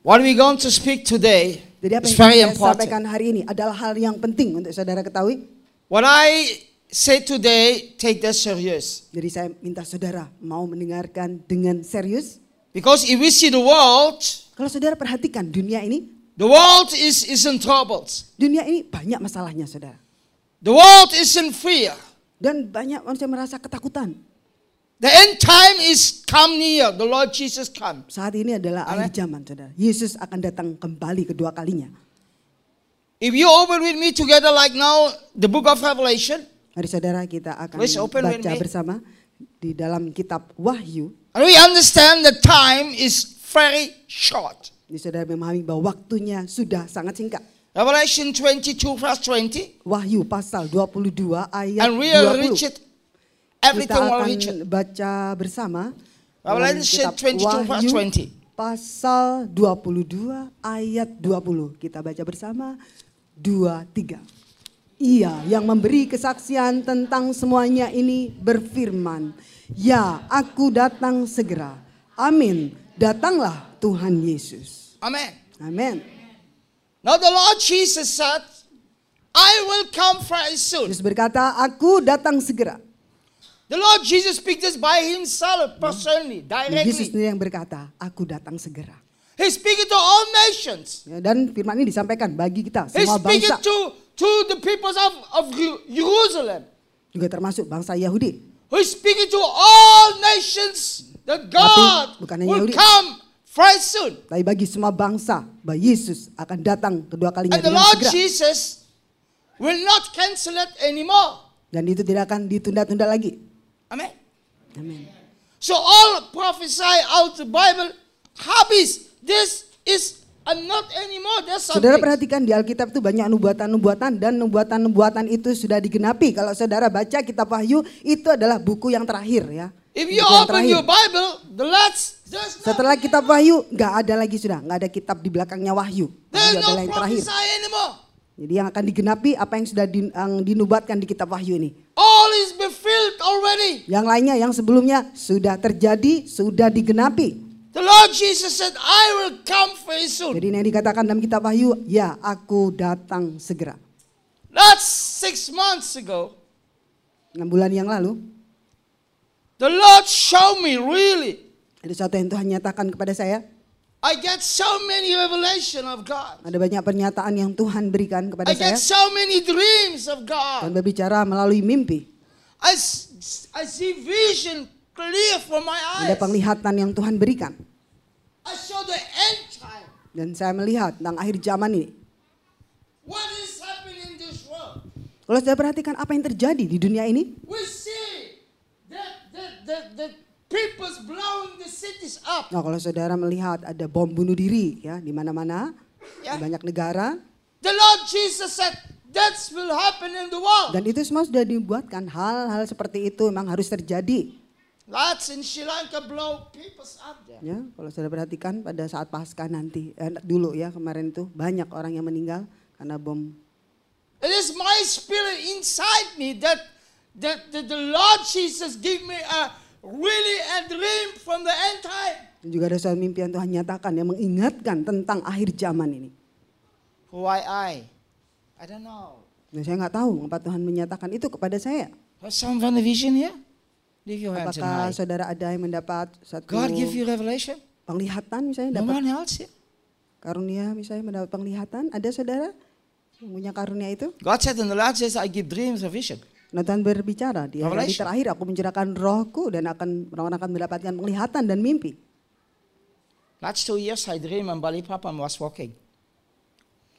What we going to speak today Jadi apa is yang very saya important. sampaikan hari ini adalah hal yang penting untuk saudara ketahui. What I say today, take that serious. Jadi saya minta saudara mau mendengarkan dengan serius. Because if we see the world, Kalau saudara perhatikan dunia ini, the world is, is in troubles. dunia ini banyak masalahnya saudara. The world is in fear. Dan banyak manusia merasa ketakutan. The end time is come near. The Lord Jesus come. Saat ini adalah akhir zaman saudara. Yesus akan datang kembali kedua kalinya. If you open with me together like now, the book of Revelation, Mari saudara kita akan baca bersama di dalam kitab Wahyu. and we understand the time is very short. Jadi saudara memahami bahwa waktunya sudah sangat singkat. Revelation 22 verse 20. Wahyu pasal 22 ayat And we will 20. reach Kita Everything will akan baca bersama Revelation dalam 22 kitab verse Wahyu 20. pasal 22 ayat 20. Kita baca bersama 23. Ia yang memberi kesaksian tentang semuanya ini berfirman, "Ya, aku datang segera." Amin. Datanglah Tuhan Yesus. Amen. Amin. Now the Lord Jesus said, I will come very soon. Yesus berkata, "Aku datang segera." The Lord Jesus speaks this by himself personally, Yesus directly. sendiri yang berkata, "Aku datang segera." He's speaking to all nations. Ya, dan firman ini disampaikan bagi kita semua speaking bangsa to, to the peoples of, of Jeru- Jerusalem. juga termasuk bangsa Yahudi. He's speaking to all nations that God bukan hanya will Yahudi. come very soon. Tapi bagi semua bangsa, bahwa Yesus akan datang kedua kalinya And the Lord segera. Jesus will not cancel it anymore. Dan itu tidak akan ditunda-tunda lagi. Amen. Amin. So all prophesy out the Bible habis. This is not anymore. There's Saudara perhatikan di Alkitab itu banyak nubuatan-nubuatan dan nubuatan-nubuatan itu sudah digenapi. Kalau saudara baca kitab Wahyu itu adalah buku yang terakhir ya. If you open your Bible, the last Setelah kitab Wahyu nggak ada lagi sudah, nggak ada kitab di belakangnya Wahyu. there's Wahyu no adalah yang terakhir. anymore. Jadi yang akan digenapi apa yang sudah di- yang dinubuatkan di kitab Wahyu ini. All is fulfilled already. Yang lainnya yang sebelumnya sudah terjadi, sudah digenapi. The Lord Jesus said, I will come very soon. Jadi yang dikatakan dalam kitab Wahyu, ya aku datang segera. That's six months ago. Enam bulan yang lalu, The Lord showed me really. ada sesuatu yang Tuhan nyatakan kepada saya. I get so many revelation of God. Ada banyak pernyataan yang Tuhan berikan kepada I saya. get so many dreams of Dan God. berbicara melalui mimpi. I, see vision clear from my eyes. Ada penglihatan yang Tuhan berikan. I saw the end time. Dan saya melihat tentang akhir zaman ini. What is happening in this world? Kalau saya perhatikan apa yang terjadi di dunia ini. We see that the, the, the people's blowing the cities up. Nah kalau saudara melihat ada bom bunuh diri ya di mana-mana. Ya. Di banyak negara. The Lord Jesus said that will happen in the world. Dan itu semua sudah dibuatkan. Hal-hal seperti itu memang harus terjadi. Lots in Sri Lanka blow people's up there. Ya, kalau saudara perhatikan pada saat pasca nanti, eh, dulu ya kemarin itu banyak orang yang meninggal karena bom. It is my spirit inside me that, that, that the Lord Jesus give me a really a dream from the end time. Dan juga ada suatu mimpi yang Tuhan nyatakan yang mengingatkan tentang akhir zaman ini. Why I? I don't know. Nah, saya nggak tahu mengapa Tuhan menyatakan itu kepada saya. Has someone a vision here? Leave your Apakah saudara ada yang mendapat satu God give you revelation? penglihatan misalnya No dapat one else here. karunia misalnya mendapat penglihatan? Ada saudara yang punya karunia itu? God said in the last days I give dreams of vision. Nah, Tuhan berbicara di hari Revelation. terakhir aku mencurahkan rohku dan akan orang akan mendapatkan penglihatan dan mimpi. Last two years I dream and Bali Papa was walking.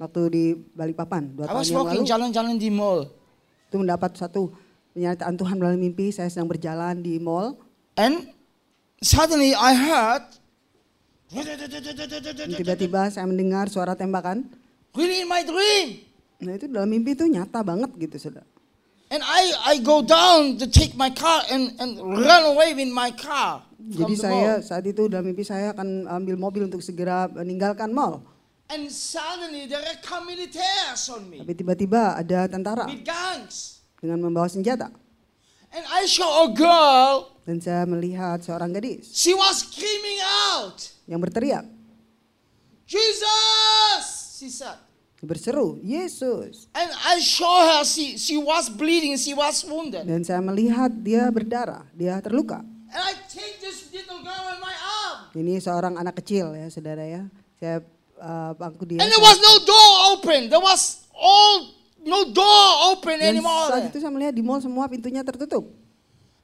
Waktu di Balikpapan dua I tahun was walking jalan-jalan di mall. itu mendapat satu penyataan Tuhan melalui mimpi. Saya sedang berjalan di mall And suddenly I heard tiba-tiba saya mendengar suara tembakan. really in my dream. Nah itu dalam mimpi itu nyata banget gitu saudara. And I, I go down to take my car and, and run away with my car. Jadi saya mall. saat itu dalam mimpi saya akan ambil mobil untuk segera meninggalkan mall. And suddenly there come militaires on me Tapi tiba-tiba ada tentara with guns. dengan membawa senjata. And I saw a girl, Dan saya melihat seorang gadis she was screaming out, yang berteriak. You said. Berseru, Yesus. And I saw her, she, she was bleeding, she was wounded. Dan saya melihat dia berdarah, dia terluka. And I take this little girl in my arm. Ini seorang anak kecil ya saudara ya. Saya uh, pangku dia. And there was no door open. There was all no door open Dan anymore. saat itu saya melihat di mall semua pintunya tertutup.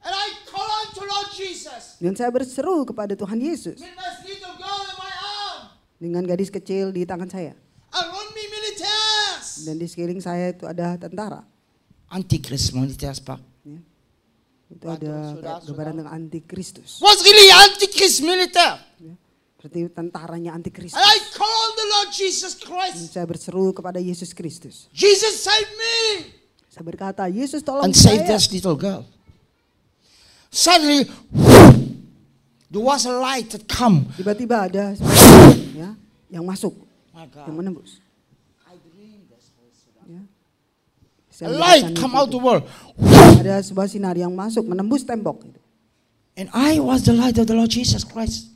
And I call out to Lord Jesus. Dan saya berseru kepada Tuhan Yesus With this little girl in my arm. dengan gadis kecil di tangan saya. Around me. Dan di sekeliling saya itu ada tentara. Antichrist militaries, Pak. Ya. Itu ada gambaran dengan antikristus. Was really antichrist military. Ya. Seperti tentaranya antikristus. And I call the Lord Jesus Dan Christ. saya berseru kepada Yesus Kristus. Jesus save me. Saya berkata, Yesus tolong And save saya. this little girl. Suddenly, there was a light that come. Tiba-tiba ada ya, yang masuk, My yang God. menembus. Ya. A Saya light come itu. out the world. Ada sebuah sinar yang masuk, menembus tembok. And I was the light of the Lord Jesus Christ.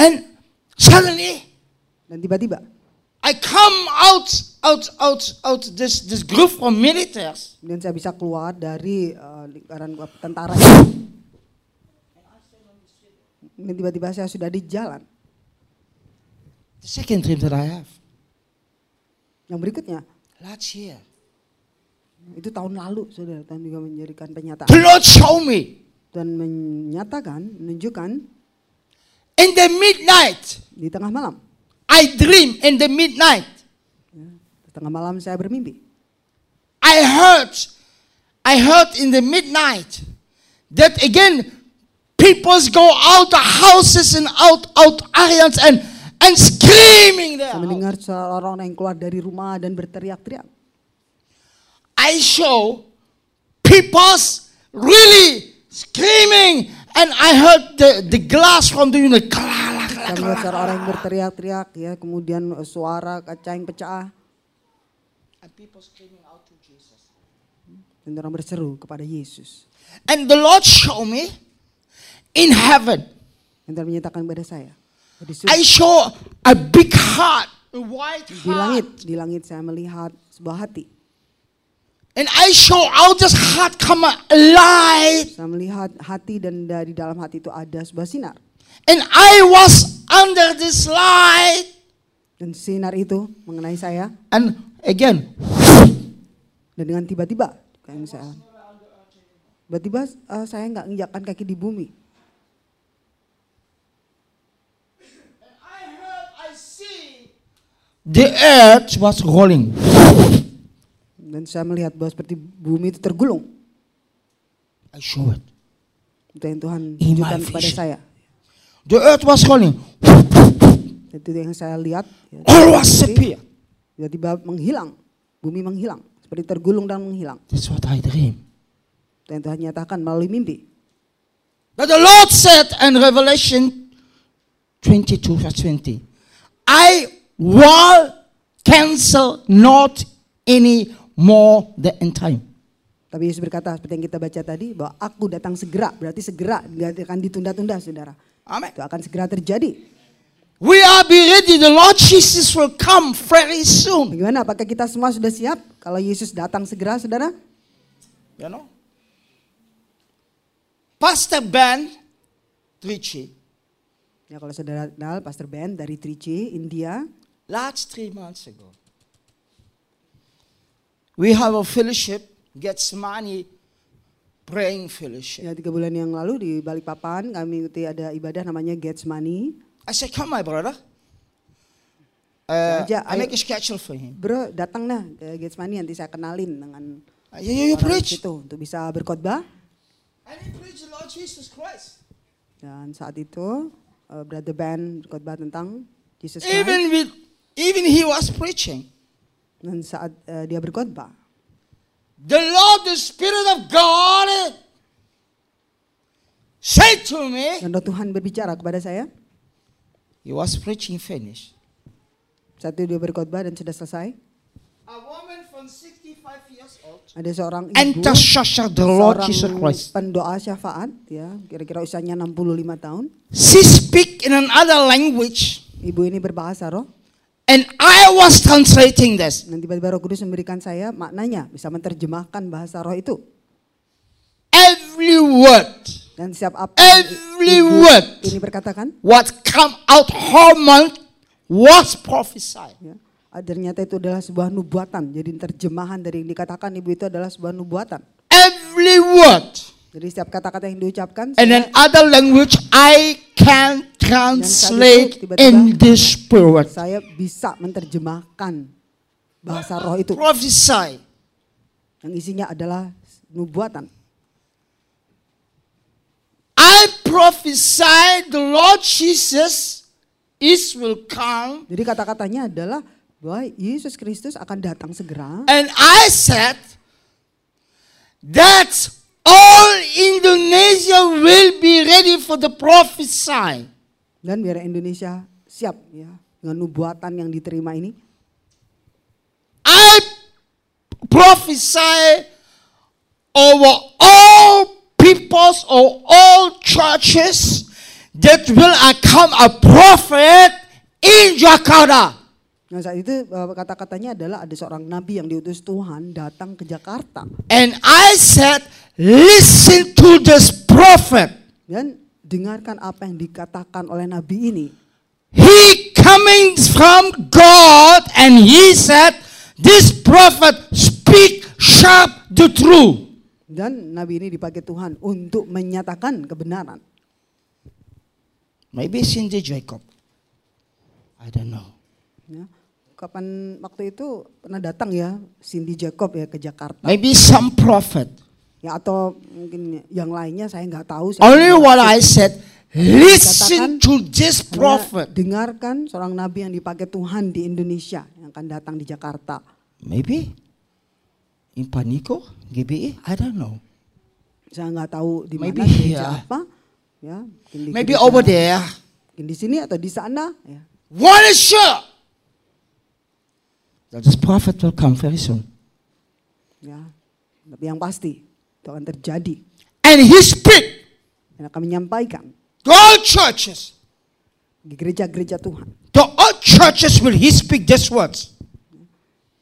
And suddenly, Dan tiba-tiba, I come out, out, out, out this, this group from militaries. kemudian saya bisa keluar dari eh, lingkaran tentara. Dan tiba-tiba saya sudah di jalan. The second dream that I have. Yang berikutnya, Last year. itu tahun lalu, saudara, Tuhan juga menjadikan penyataan. The Lord showed me Dan menyatakan, menunjukkan in the midnight. di tengah malam. I dream in the midnight. Di tengah malam saya bermimpi. I heard, I heard in the midnight that again people go out the houses and out out areas and and screaming there. Saya mendengar orang yang keluar dari rumah dan berteriak-teriak. I show people's really screaming and I heard the, the glass from the unit. Saya melihat orang berteriak-teriak ya, kemudian eh, suara kaca yang pecah And people screaming out to Jesus. dan orang berseru kepada Yesus. And the Lord showed me in heaven. Dan Tuhan menyatakan kepada saya di, surga, I saw a big heart, a white di langit, heart. di langit saya melihat sebuah hati. And I saw out this heart come alive. Saya melihat hati dan dari dalam hati itu ada sebuah sinar. And I was under this light. Dan sinar itu mengenai saya And again, dan dengan tiba-tiba kayak saya tiba-tiba eh, saya nggak menginjakkan kaki di bumi. I heard, I see the earth was rolling. Dan saya melihat bahwa seperti bumi itu tergulung. I show it. Itu yang Tuhan tunjukkan kepada saya. The earth was rolling. Itu yang saya lihat. ya. All was disappear. Tiba-tiba menghilang. Bumi menghilang. Seperti tergulung dan menghilang. That's what I dream. Itu yang Tuhan nyatakan melalui mimpi. But the Lord said in Revelation 22 verse 20, I will cancel not any more the end time. Tapi Yesus berkata seperti yang kita baca tadi bahwa aku datang segera. Berarti segera tidak akan ditunda-tunda saudara. Amen. Itu akan segera terjadi. We are be ready. The Lord Jesus will come very soon. Bagaimana? Apakah kita semua sudah siap? Kalau Yesus datang segera saudara? You know? Pastor Ben Trichy, Ya kalau saudara kenal Pastor Ben dari Trichy, India. last three months ago, we have a fellowship, gets money, praying fellowship. Ya tiga bulan yang lalu di Balikpapan kami ikuti ada ibadah namanya Gets Money. I said, come my brother. Uh, Saja, I ayo. make a schedule for him. Bro datang nah ke Gets Money nanti saya kenalin dengan Uh, you, you, you preach. situ untuk bisa berkhotbah. And he preached the Lord Jesus Christ. Dan saat itu uh, Brother Ben berkhotbah tentang Jesus Christ. Even with, even he was preaching. Dan saat uh, dia berkhotbah, The Lord, the Spirit of God, said to me, dan Tuhan berbicara kepada saya. he was preaching finished. Saat itu dia berkhotbah dan sudah selesai. A woman from 65 years old, Ada seorang ibu, intercessor the Lord Jesus Christ. pendoa syafaat, ya kira-kira usianya 65 tahun. She speak in another language, Ibu ini berbahasa roh, And I was translating this. Dan tiba-tiba Roh Kudus memberikan saya maknanya, bisa menerjemahkan bahasa roh itu. Every word, Dan siap apa Every word. ini berkatakan, what come out her mouth was prophesied. ya, ah, ternyata itu adalah sebuah nubuatan. Jadi terjemahan dari yang dikatakan ibu itu adalah sebuah nubuatan. Every word. Jadi setiap kata-kata yang diucapkan, And saya, in other language, I can translate in this spirit. saya bisa menerjemahkan bahasa roh itu. Prophesy. Yang isinya adalah nubuatan. I prophesy the Lord Jesus is will come. Jadi kata-katanya adalah bahwa Yesus Kristus akan datang segera. And I said that all Indonesia will be ready for the prophesy. Dan biar Indonesia siap ya dengan nubuatan yang diterima ini. I prophesy over all peoples or all churches that will come a prophet in Jakarta. Nah saat itu eh, kata-katanya adalah ada seorang nabi yang diutus Tuhan datang ke Jakarta. And I said, listen to this prophet. Dan dengarkan apa yang dikatakan oleh nabi ini. He coming from God and he said, this prophet speak sharp the truth. Dan nabi ini dipakai Tuhan untuk menyatakan kebenaran. Maybe Cindy Jacob. I don't know. Ya. Kapan waktu itu pernah datang ya Cindy Jacob ya ke Jakarta. Maybe some prophet. Ya atau mungkin yang lainnya saya nggak tahu. Saya Only what. I said, listen to this prophet. dengarkan seorang nabi yang dipakai Tuhan di Indonesia yang akan datang di Jakarta. Maybe in Panico, GBE, I don't know. Saya nggak tahu di mana gereja here. apa. Ya, mungkin di Maybe gereja- over there. Mungkin di sini atau di sana. Ya. One is sure that this prophet will come very soon. ya. Tapi yang pasti itu akan terjadi And he speak dan akan menyampaikan to all churches. di gereja-gereja Tuhan. To all churches will he speak these words.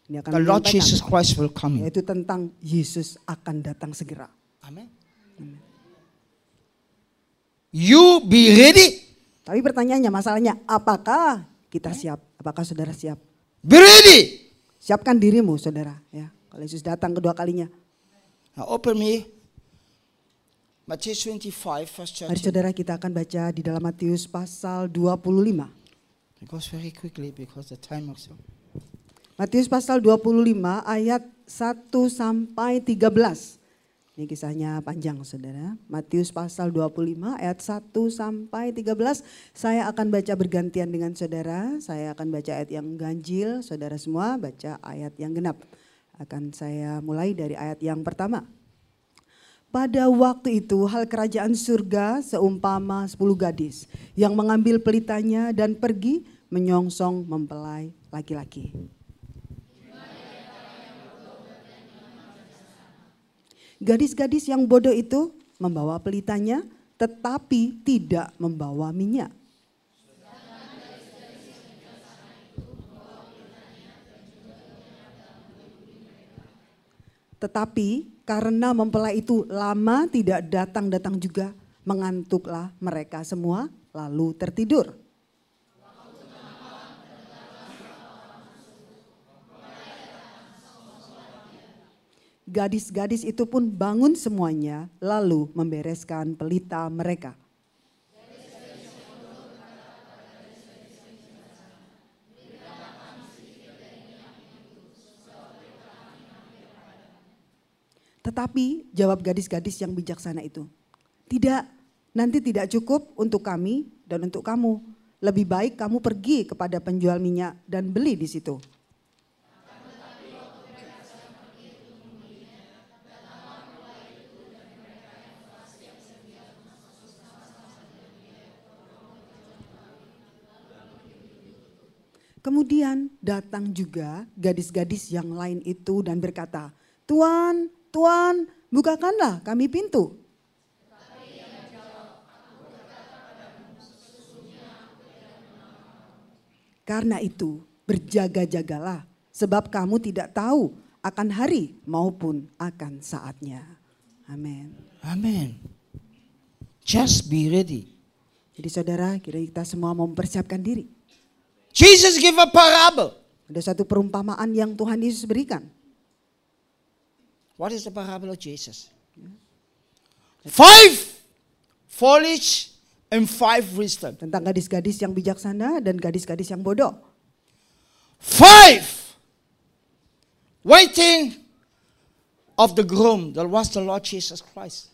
Akan The Lord Jesus Christ will come. yaitu tentang Yesus akan datang segera. Amen. You be ready. Tapi pertanyaannya, masalahnya, apakah kita siap? Apakah saudara siap? Be ready. Siapkan dirimu, saudara. Ya, kalau Yesus datang kedua kalinya. Now open me. Matthew 25, verse Mari 13. saudara kita akan baca di dalam Matius pasal 25. It goes very quickly because the time also. Matius pasal 25 ayat 1 sampai 13. Ini kisahnya panjang saudara. Matius pasal 25 ayat 1 sampai 13. Saya akan baca bergantian dengan saudara. Saya akan baca ayat yang ganjil. Saudara semua baca ayat yang genap. Akan saya mulai dari ayat yang pertama. Pada waktu itu hal kerajaan surga seumpama sepuluh gadis yang mengambil pelitanya dan pergi menyongsong mempelai laki-laki. Gadis-gadis yang bodoh itu membawa pelitanya tetapi tidak membawa minyak. Tetapi karena mempelai itu lama tidak datang-datang juga, mengantuklah mereka semua lalu tertidur. Gadis-gadis itu pun bangun semuanya lalu membereskan pelita mereka. Tetapi jawab gadis-gadis yang bijaksana itu, tidak, nanti tidak cukup untuk kami dan untuk kamu. Lebih baik kamu pergi kepada penjual minyak dan beli di situ. Kemudian datang juga gadis-gadis yang lain itu dan berkata, Tuan, Tuan, bukakanlah kami pintu. Karena itu Berjaga-jagalah, sebab kamu tidak tahu akan hari maupun akan saatnya. Amin. Amen. Just be ready. Jadi saudara, kira kita semua mempersiapkan diri. Jesus gave a parable. Ada satu perumpamaan yang Tuhan Yesus berikan. What is the parable of Jesus? Five foolish and five wisdom. Tentang gadis-gadis yang bijaksana dan gadis-gadis yang bodoh. Five waiting of the groom that was the Lord Jesus Christ.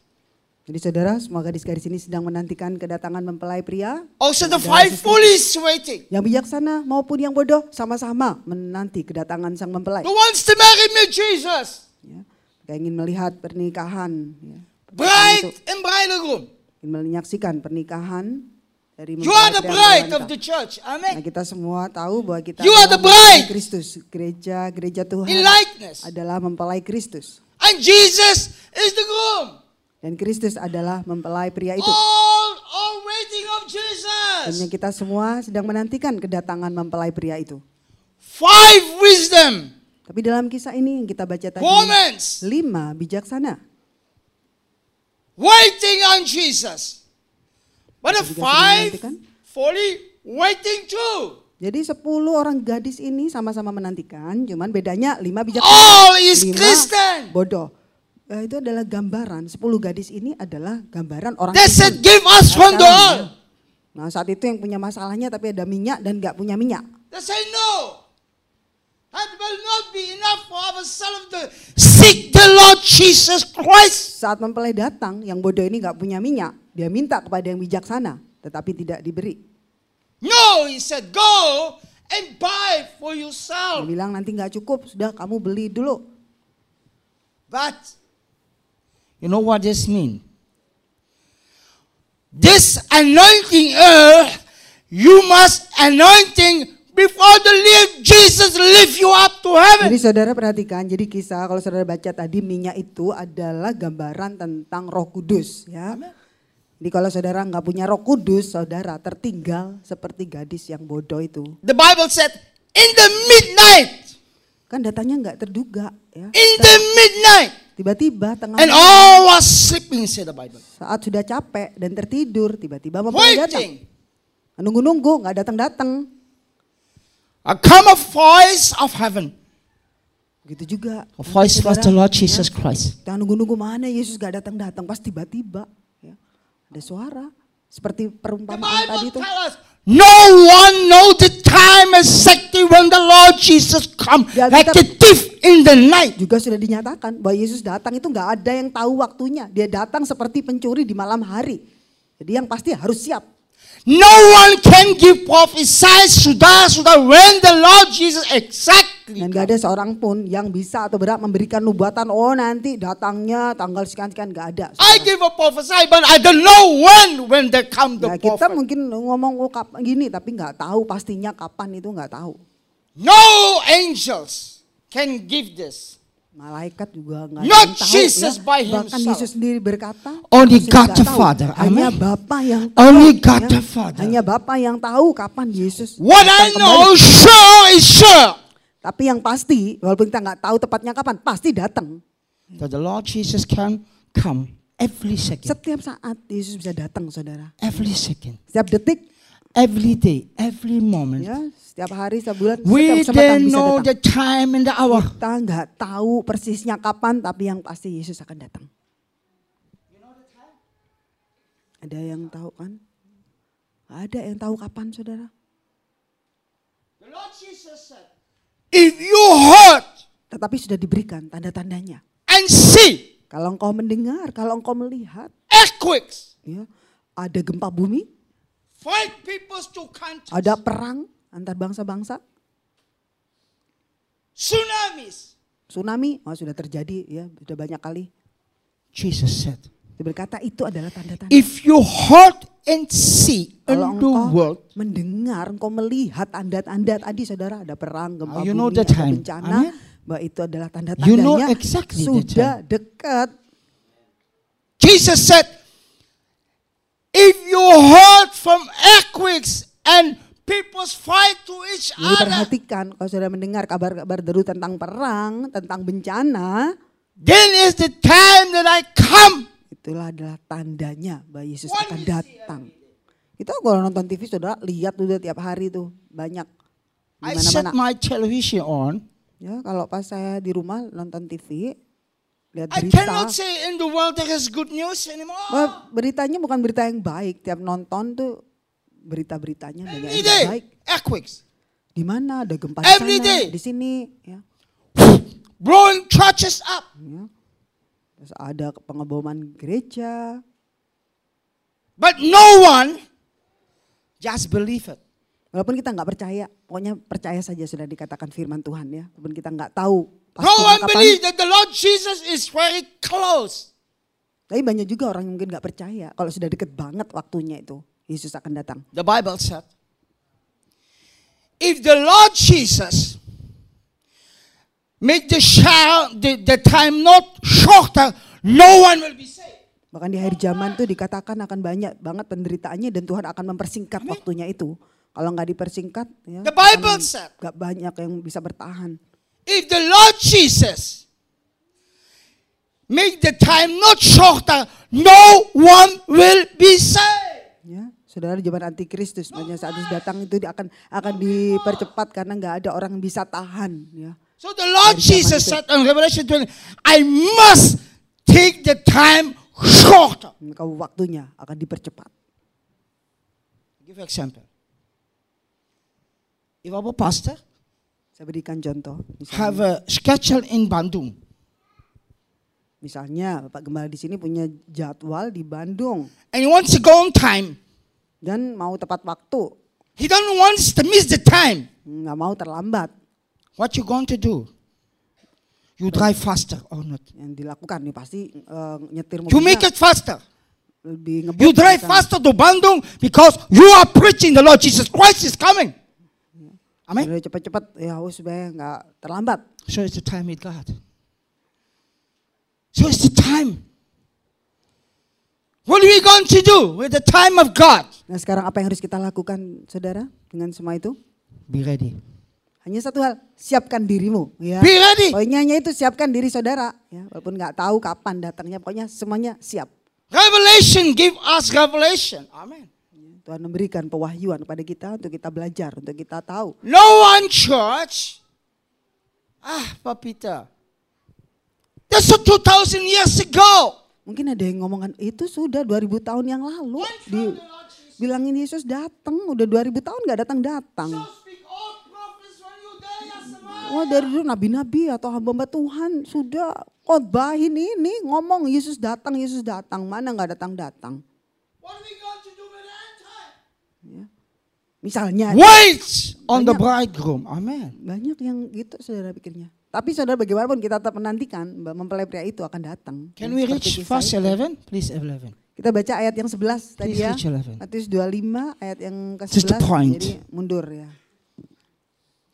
Jadi saudara, semua gadis-gadis ini sedang menantikan kedatangan mempelai pria. Also the five foolish waiting. Yang bijaksana maupun yang bodoh sama-sama menanti kedatangan sang mempelai. Who wants to marry me, Jesus? Ya, mereka ingin melihat pernikahan. Ya. Bride and bridegroom. Ingin menyaksikan pernikahan dari You are the bride of the church. Nah, Amen. kita semua tahu bahwa kita You are the bride. Kristus. Gereja gereja Tuhan In likeness. adalah mempelai Kristus. And Jesus is the groom. Dan Kristus adalah mempelai pria itu. All are waiting of Dan Jesus. yang kita semua sedang menantikan kedatangan mempelai pria itu. Five wisdom. Tapi dalam kisah ini yang kita baca tadi, Women lima bijaksana. waiting on Jesus. But the five fully waiting too. Jadi sepuluh orang gadis ini sama-sama menantikan, cuman bedanya lima bijaksana. All is lima Christian. bodoh. Eh, itu adalah gambaran, sepuluh gadis ini adalah gambaran orang They said, give us from the oil. Nah saat itu yang punya masalahnya tapi ada minyak dan nggak punya minyak. They say, no. That will not be enough for ourselves to seek the Lord Jesus Christ. Saat mempelai datang, yang bodoh ini nggak punya minyak, dia minta kepada yang bijaksana, tetapi tidak diberi. No, he said, go and buy for Dia yourself. bilang nanti nggak cukup, sudah kamu beli dulu. But you know what this means? This anointing earth, you must anointing before the live Jesus lift you up to heaven. Jadi saudara perhatikan, jadi kisah kalau saudara baca tadi minyak itu adalah gambaran tentang Roh Kudus, ya. Jadi kalau saudara nggak punya Roh Kudus, saudara tertinggal seperti gadis yang bodoh itu. The Bible said, in the midnight, Kan datanya nggak terduga, ya. in the midnight, Tiba-tiba tengah and all was sleeping, said the Bible. saat sudah capek dan tertidur, tiba-tiba mempelai datang. Nunggu-nunggu nggak datang-datang. A come a voice of heaven. Begitu juga. A voice was the Lord Jesus Christ. Kita nunggu-nunggu mana Yesus gak datang-datang. Pas tiba-tiba ya, ada suara. Seperti perumpamaan tadi itu. no one know time exactly when the Lord Jesus come Di like a thief in the night. Juga sudah dinyatakan bahwa Yesus datang itu gak ada yang tahu waktunya. Dia datang seperti pencuri di malam hari. Jadi yang pasti harus siap. No one can give prophesy sudah sudah when the Lord Jesus exactly. Dan gak ada seorang pun yang bisa atau berhak memberikan nubuatan. Oh nanti datangnya tanggal sekian-sekian gak ada. I give a prophesy, but I don't know when when they come the Nah, kita mungkin ngomong oh, kapan gini tapi nggak tahu pastinya kapan itu nggak tahu. No angels can give this. Malaikat juga nggak Not tahu Jesus ya. by Bahkan himself. Yesus sendiri berkata, Only God the tahu. Father. Hanya Amen. Bapa yang tahu. Only God ya. the Father. Hanya Bapa yang tahu kapan Yesus What I kembali. know sure is sure Tapi yang pasti, walaupun kita nggak tahu tepatnya kapan, pasti datang. that the Lord Jesus can come every second, Setiap saat Yesus bisa datang, saudara. every second, Setiap detik, every day, every moment. ya, setiap hari, setiap bulan, We setiap kesempatan don't bisa know datang. the time and the hour. Kita nggak tahu persisnya kapan, tapi yang pasti Yesus akan datang. Ada yang tahu kan? Ada yang tahu kapan, saudara. The Lord Jesus said, if you heard Tetapi sudah diberikan tanda-tandanya. and see Kalau engkau mendengar, kalau engkau melihat, earthquakes, ya, ada gempa bumi, fight peoples to countries, ada perang antar bangsa-bangsa, tsunamis. tsunami, oh, sudah terjadi ya, sudah banyak kali. Jesus said, Dia berkata itu adalah tanda-tanda. if you heard and see in the world, mendengar, engkau melihat tanda-tanda tadi saudara, ada perang, gempa Oh, you know bumi, ada bencana, Amen. bahwa itu adalah You tanda-tandanya know exactly sudah dekat. Jesus said, if you heard from earthquakes and people's fight to each Jadi other, perhatikan kalau saudara mendengar kabar-kabar deru tentang perang, tentang bencana, then is the time that I come. itulah adalah tandanya bahwa Yesus One akan datang. Kita kalau nonton TV saudara lihat udah tiap hari tuh banyak di I set my television on. Ya, kalau pas saya di rumah nonton TV, lihat I berita. cannot say in the world there is good news anymore. Wah, beritanya bukan berita yang baik. Tiap nonton tuh berita-beritanya banyak yang day, baik. earthquakes, Di mana ada gempa di sana, day. di sini, ya. blowing churches up. ya. Terus ada pengeboman gereja. But no one just believe it. Walaupun kita nggak percaya, pokoknya percaya saja sudah dikatakan firman Tuhan ya. Walaupun kita nggak tahu No pastinya one kapan. believes that the Lord Jesus is very close. Tapi banyak juga orang yang mungkin nggak percaya kalau sudah deket banget waktunya itu Yesus akan datang. The Bible said, if the Lord Jesus make the, shout, the, the time not shorter, no one will be saved. Bahkan di akhir zaman tuh dikatakan akan banyak banget penderitaannya dan Tuhan akan mempersingkat waktunya itu. Kalau nggak dipersingkat, ya, The Bible said, nggak banyak yang bisa bertahan. If the Lord Jesus make the time not shorter, no one will be saved. Ya, saudara zaman antikristus banyak saat datang itu akan akan dipercepat karena nggak ada orang yang bisa tahan. Ya, So the Lord Jesus said in Revelation 20, I must take the time shorter. maka waktunya akan dipercepat. give example. If our pastor Saya berikan contoh. have Misalnya, a schedule in Bandung, misalnya Pak Gembala di sini punya jadwal di Bandung and he wants to go on time, dan mau tepat waktu, he don't wants to miss the time. nggak mau terlambat. What you going to do? You drive faster or not? Yang dilakukan nih pasti eh, nyetir You make it faster. lebih ngebut. You drive misalnya. faster to Bandung because you are preaching the Lord Jesus Christ is coming. Amen. Udah cepat-cepat ya supaya nggak terlambat. So it's the time with God. So it's the time. What are we going to do with the time of God? Nah sekarang apa yang harus kita lakukan saudara dengan semua itu? Be ready. Hanya satu hal, siapkan dirimu. Ya. Be ready. Poinnya hanya itu siapkan diri saudara. Ya, walaupun nggak tahu kapan datangnya, pokoknya semuanya siap. Revelation give us revelation. Amen. Tuhan memberikan pewahyuan kepada kita untuk kita belajar, untuk kita tahu. No one church. Ah, Papita. That's a 2,000 years ago. Mungkin ada yang ngomongan itu sudah 2000 tahun yang lalu. Di, bilangin Yesus datang, udah 2000 tahun nggak datang-datang. Wah dari dulu nabi-nabi atau hamba-hamba Tuhan sudah khotbahin ini ngomong Yesus datang, Yesus datang. Mana nggak datang-datang. What are we going to do with the end time? Misalnya Wait on the bridegroom. Amen. banyak yang gitu saudara pikirnya. Tapi saudara bagaimanapun kita tetap menantikan mempelai pria itu akan datang. Can we reach verse itu. 11? Please 11. Kita baca ayat yang 11 tadi Please ya. reach 11. Matius 25 ayat yang This is the ke-11. point. Jadi mundur ya.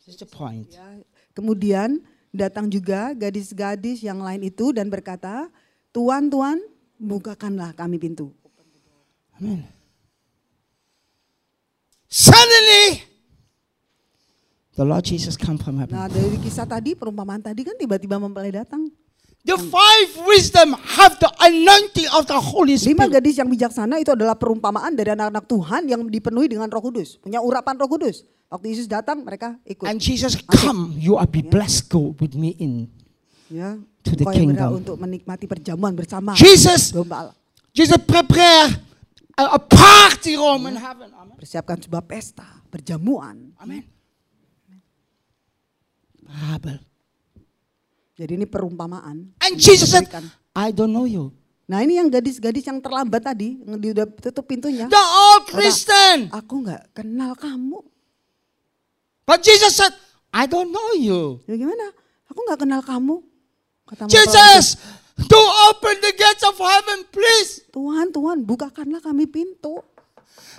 This is the point. Ya, Kemudian datang juga gadis-gadis yang lain itu dan berkata, Tuan, Tuan, bukakanlah kami pintu. Amen. Suddenly, the Lord Jesus come from heaven. Nah dari kisah tadi, perumpamaan tadi kan tiba-tiba mempelai datang. The five wisdom have the anointing of the Holy Lima Spirit. gadis yang bijaksana itu adalah perumpamaan dari anak-anak Tuhan yang dipenuhi dengan roh kudus. Punya urapan roh kudus. Waktu Yesus datang mereka ikut. And Jesus come, you are be blessed. Go with me in. ya, to the kingdom. untuk menikmati perjamuan bersama. Jesus, Domba Allah. Jesus prepare a, party room in heaven. Amen. Persiapkan sebuah pesta, perjamuan. Amen. Parable. Jadi ini perumpamaan. And Jesus said. I don't know you. Nah ini yang gadis-gadis yang terlambat tadi, yang udah tutup pintunya. The old Christian. Aku nggak kenal kamu. But Jesus said, I don't know you. Ya gimana? Aku nggak kenal kamu. Kata Jesus, to open the gates of heaven, please. Tuhan, Tuhan, bukakanlah kami pintu.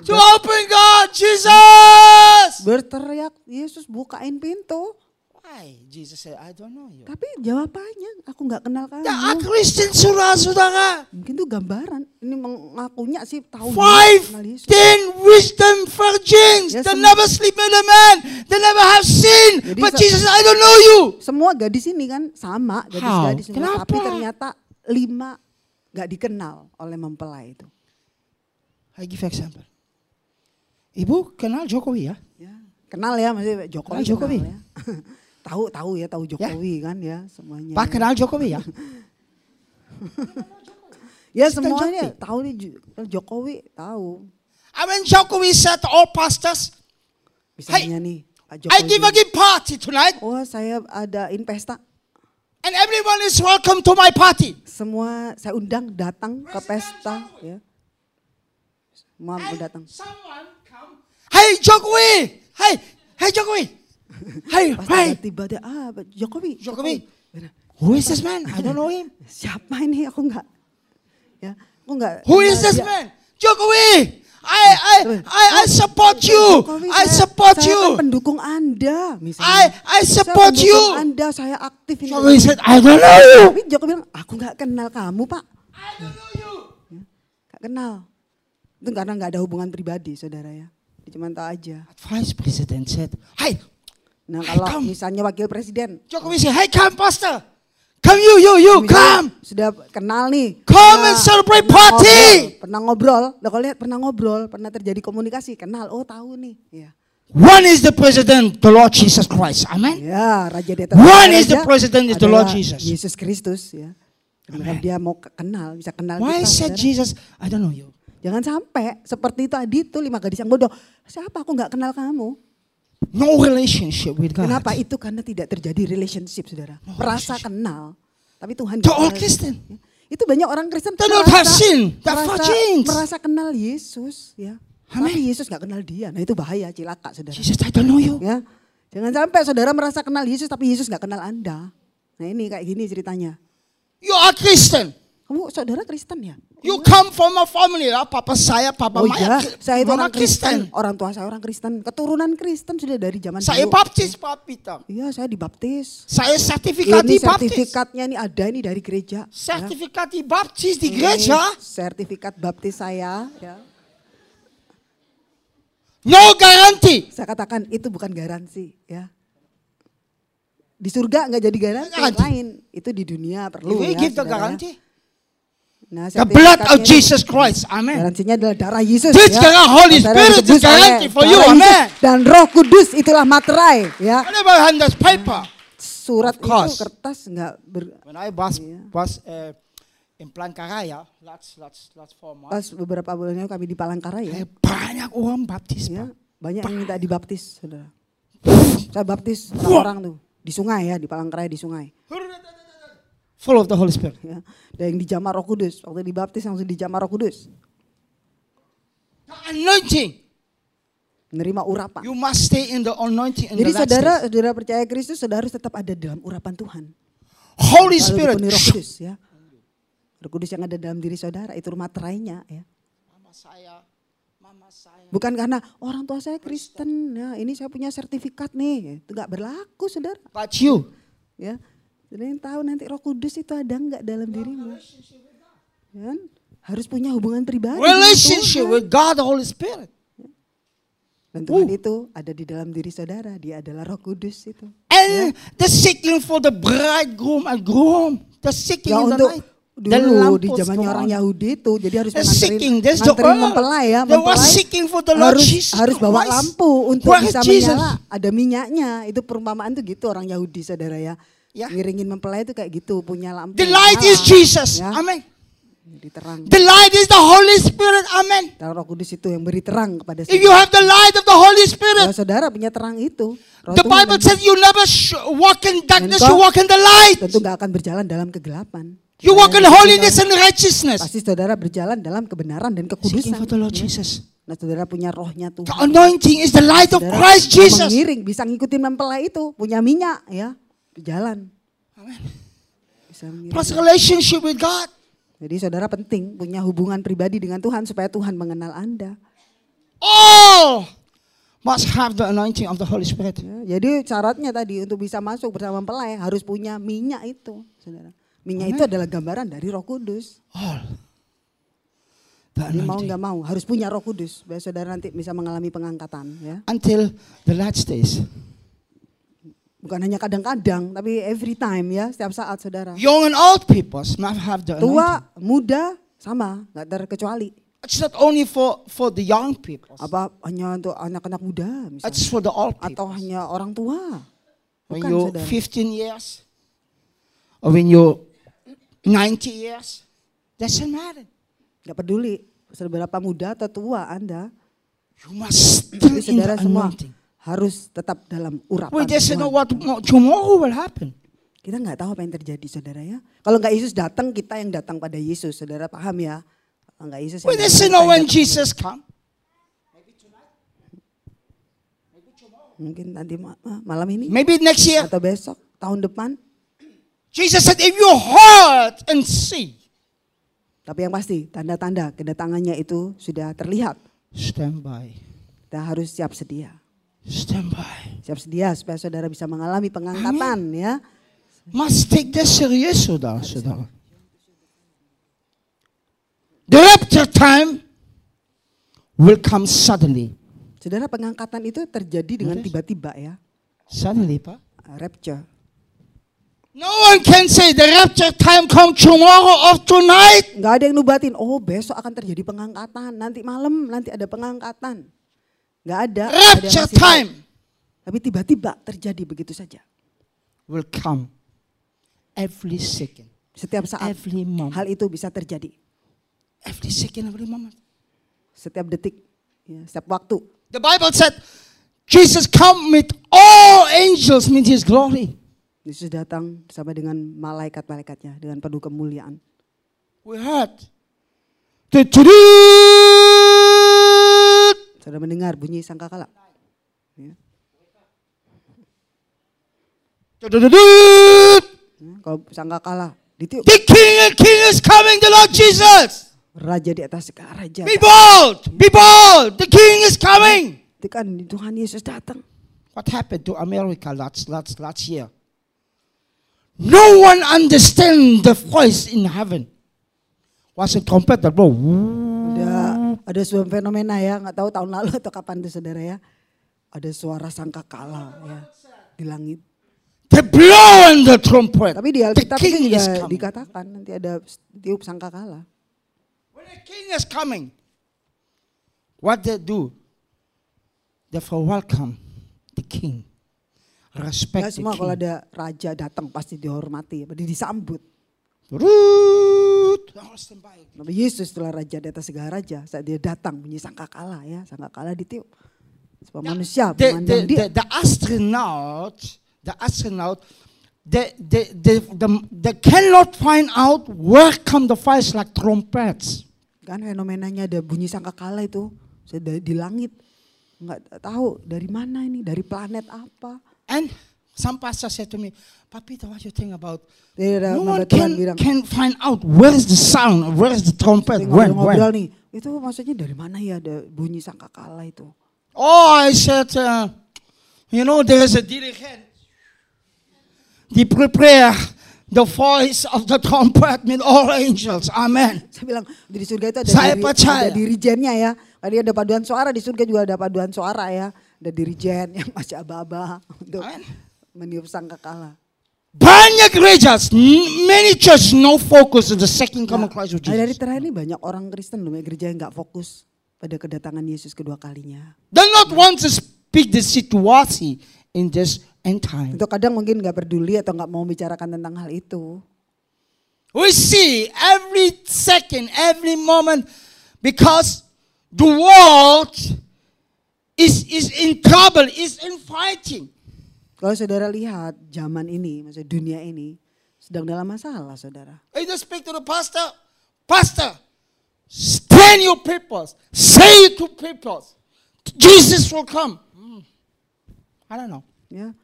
To open God, Jesus. Berteriak, Yesus bukain pintu. Why? Jesus said, I don't know you. Tapi jawabannya aku nggak kenal kamu. Ya, Kristen saudara-saudara. Mungkin itu gambaran. Ini mengakunya sih tahu Five, ten wisdom virgins. Ya, they sem- never sleep with a man. They never have sin. Jadi But Jesus I don't know you. Semua gadis ini kan sama, gadis-gadis. Kenapa? Tapi ternyata lima nggak dikenal oleh mempelai itu. I give example. Ibu kenal Jokowi ya? Ya, kenal ya, masih Jokowi. Kenal Jokowi. kenal ya. tahu tahu ya, tahu Jokowi kan ya semuanya. Pak kenal Jokowi ya? ya semuanya tahu nih Jo- Jokowi tahu. I mean Jokowi said to all pastors, Misalnya nih Pak I Jokowi. give a gift party tonight Oh saya adain pesta. and everyone is welcome to my party. Semua saya undang datang ke pesta ya. Semua datang. someone come, hey Jokowi, hey, hey Jokowi, hey, ada tiba dia ah Pak Jokowi. Jokowi. Benar. who is this man? I don't know him. Siapa ini aku enggak ya aku enggak Who is this man? Jokowi. I, I, I, I support you. Jokowi, I saya- support saya you. kan pendukung Anda misalnya. I, I Saya support you. Anda saya aktif ini. Jokowi said, I don't know you. Tapi Jokowi bilang aku enggak kenal kamu Pak. I don't know you. Enggak kenal. Itu karena enggak ada hubungan pribadi saudara ya. Dia cuma tahu aja. Vice President said, Hey, Nah kalau misalnya wakil presiden. Jokowi said, Hey, come, Pastor. Come, you, you, you, come. Sudah kenal nih. Come pernah- and celebrate party. ngobrol, Pernah ngobrol. Lah kalau lihat pernah ngobrol, pernah terjadi komunikasi, kenal. Oh tahu nih. Ya. One is the President, the Lord Jesus Christ. Amen. Ya, raja di atas One raja is the president is the Lord Jesus. Yesus Kristus ya. Karena dia mau ke- kenal, bisa kenal Why kita. said. Jesus, I don't know you. Jangan sampai seperti tadi tuh lima gadis yang bodoh. Siapa aku nggak kenal kamu? No relationship with God. Kenapa? Itu karena tidak terjadi relationship, saudara. Merasa kenal, tapi Tuhan To all. Christian. Itu banyak orang Kristen They don't have. They're merasa, merasa kenal Yesus, ya. Amen. Tapi Yesus nggak kenal dia. Nah itu bahaya, cilaka, saudara. Jesus, I don't know you. Ya, jangan sampai saudara merasa kenal Yesus tapi Yesus nggak kenal anda. Nah ini kayak gini ceritanya. You are Christian. Kamu saudara Kristen ya? You come from a family. lah. Papa saya, Papa Oh Maya. iya, saya itu orang Kristen. Orang tua saya orang Kristen. Keturunan Kristen sudah dari zaman Saya dulu. baptis, Pak Peter. Iya, saya dibaptis. Saya sertifikat Ini di baptis. sertifikatnya ini ada ini dari gereja. ya. Sertifikat di baptis di Ini gereja. Sertifikat baptis saya. Ya. No garanti. Saya katakan itu bukan garansi. Ya. Di surga nggak jadi garansi lain. Itu di dunia perlu ya. give the saudara. Nah, The blood of Jesus Christ. Amen. Garansinya adalah darah Yesus. This ya. Holy Spirit is guarantee for you, amen. Dan Roh Kudus itulah materai, ya. Whatever this paper. Surat itu kertas nggak ber, When I was, was uh, in Plankaraya, last, last, last four months, pas beberapa bulan kami di Palangkaraya, eh, banyak orang baptis. ya. Banyak yang minta dibaptis, Saudara. Saya baptis orang tuh di sungai ya, di Palangkaraya di sungai. Full of the Holy Spirit. Ya. Dan yang dijamah Roh Kudus, waktu dibaptis langsung dijamah Roh Kudus, The anointing. menerima urapan. You must stay in the anointing in Jadi the saudara, saudara percaya Kristus, saudara harus tetap ada dalam urapan Tuhan. Holy Lalu Spirit. Roh Kudus ya. Roh Kudus yang ada dalam diri saudara itu materainya ya. Mama saya, mama saya. Bukan karena orang tua saya Kristen, ya ini saya punya sertifikat nih, itu nggak berlaku saudara. But you, Ya, jadi yang tahu nanti Roh Kudus itu ada nggak dalam dirimu? Kan? Harus punya hubungan pribadi. relationship with God the Holy Spirit. Dan Tuhan itu ada di dalam diri saudara, dia adalah Roh Kudus itu. And the seeking for the bridegroom and groom. The seeking Ya in the untuk night. Dulu di zamannya orang Yahudi itu, jadi harus nganterin oil. mempelai ya, mempelai seeking for the Lord harus Jesus harus bawa Christ. lampu untuk Where bisa Jesus? menyala, ada minyaknya. Itu perumpamaan tuh gitu orang Yahudi saudara ya. Ya. Ngiringin mempelai itu kayak gitu, punya lampu. The light nyala, is Jesus. Ya, terang. The light is the Holy Spirit. Amen. Dan Roh Kudus itu yang beri terang kepada If you saudara. have the light of the Holy Kalau Spirit, saudara punya terang itu, Roh the Bible says you never walk in darkness, you walk in the light. tentu nggak akan berjalan dalam kegelapan. You walk in Saudara holiness and righteousness. Pasti saudara berjalan dalam kebenaran dan kekudusan. for the Lord Ya. Jesus. Nah saudara punya rohnya The Tuhan. anointing is the light of Saudara Christ Jesus. mengiring, bisa ngikutin mempelai itu, punya minyak ya, berjalan. Amen. Bisa. Plus relationship with God. Jadi saudara penting punya hubungan pribadi dengan Tuhan supaya Tuhan mengenal Anda. Oh, must have the anointing of the Holy Spirit. Ya, jadi syaratnya tadi untuk bisa masuk bersama mempelai harus punya minyak itu, saudara. Minyak itu adalah gambaran dari Roh Kudus. All. The Jadi mau nggak mau harus punya Roh Kudus, biar saudara nanti bisa mengalami pengangkatan. Ya, Until the last days. Bukan hanya kadang-kadang, tapi every time ya, setiap saat saudara. Young and old people must have the anointing. Tua, muda, sama, nggak terkecuali. It's not only for, for the young people. Apa hanya untuk anak-anak muda, misalnya, It's for the old atau people. hanya orang tua? When Bukan you're saudara. 15 years or when you're 90 years, doesn't matter. Nggak peduli seberapa muda atau tua Anda, You must still tapi in saudara the semua anointing. Harus tetap dalam urapan We just Tuhan. know what mo- tomorrow will happen. Kita nggak tahu apa yang terjadi saudara ya. Kalau nggak Yesus datang, kita yang datang pada Yesus. Saudara paham ya? Kalau nggak Yesus We just know when Jesus come. Mungkin nanti ma- ma- malam ini Maybe next year. atau besok, tahun depan. Jesus said, if you heard and see, Tapi yang pasti tanda-tanda kedatangannya itu sudah terlihat. stand by. Kita harus siap sedia. Stand by. Siap sedia supaya saudara bisa mengalami pengangkatan ya. Must take this serious, saudara, saudara. The rapture time will come suddenly. Saudara pengangkatan itu terjadi dengan tiba-tiba ya. Suddenly, pa? Rapture. No one can say the rapture time come tomorrow or tonight. Nggak ada yang nubatin, oh besok akan terjadi pengangkatan. Nanti malam nanti ada pengangkatan. Nggak ada. ada Rapture tahu. time Tapi tiba-tiba terjadi begitu saja. will come every second, Setiap saat every moment, hal itu bisa terjadi. every second, every moment. Setiap detik, ya, setiap waktu. The Bible said Jesus come with all angels with his glory. Yesus datang bersama dengan malaikat-malaikatnya dengan penuh kemuliaan. We heard. Du-du-du-du. Mendengar bunyi sangkakala. Ya. Ya, Kalau sangkakala ditiup, The King and King is coming, the Lord Jesus. raja di atas raja. Be bold, be bold. The King is coming. Itu kan Tuhan Yesus datang. What happened to America last, last, last year? No one understand the voice in heaven. Was trumpet that blow. Ada sebuah fenomena ya, nggak tahu tahun lalu atau kapan itu saudara ya. Ada suara sangkakala ya di langit. They blow on the trumpet. Tapi di the Alkitab juga dikatakan nanti ada tiup sangkakala. When the King is coming, what they do? They for welcome the King. Respect Nggak semua the kalau ada raja datang pasti dihormati, pasti disambut. Root. Nabi Yesus adalah raja di atas segala raja. Saat dia datang bunyi sangkakala ya, sangkakala ditiup. Sebab manusia the, memandang the, dia. the, the astronaut, the astronaut, they, they, they, the, they cannot find out where come the fires like trumpets. Kan fenomenanya ada bunyi sangkakala itu sudah di langit. Nggak tahu dari mana ini, dari planet apa. And some pastor said to me, Papito, what you think about? No one can, bilang, can find out where is the sound, where is the trumpet, when, when. nih, itu maksudnya dari mana ya ada bunyi sangkakala itu? Oh, I said, uh, you know, there is a dirigent. They prepare the voice of the trumpet with all angels. Amen. Saya bilang di surga itu ada, Saya diri, percaya. ada dirijennya ya. Tadi ada paduan suara di surga juga ada paduan suara ya. Ada dirijen yang masih aba-aba. Meniup sangkakala. Banyak gerejas, n- many church no focus on the second coming of Christ of dari Jesus. terakhir ini banyak orang Kristen loh, gereja yang nggak fokus pada kedatangan Yesus kedua kalinya. They not want to speak the situation in this end time. Untuk kadang mungkin nggak peduli atau nggak mau bicarakan tentang hal itu. We see every second, every moment, because the world is, is in trouble, is in fighting. Kalau saudara lihat zaman ini, maksudnya dunia ini sedang dalam masalah, saudara. I just speak to the pastor, Pastor, stand your people, say to people, Jesus will come. Hmm. I don't know. Ya,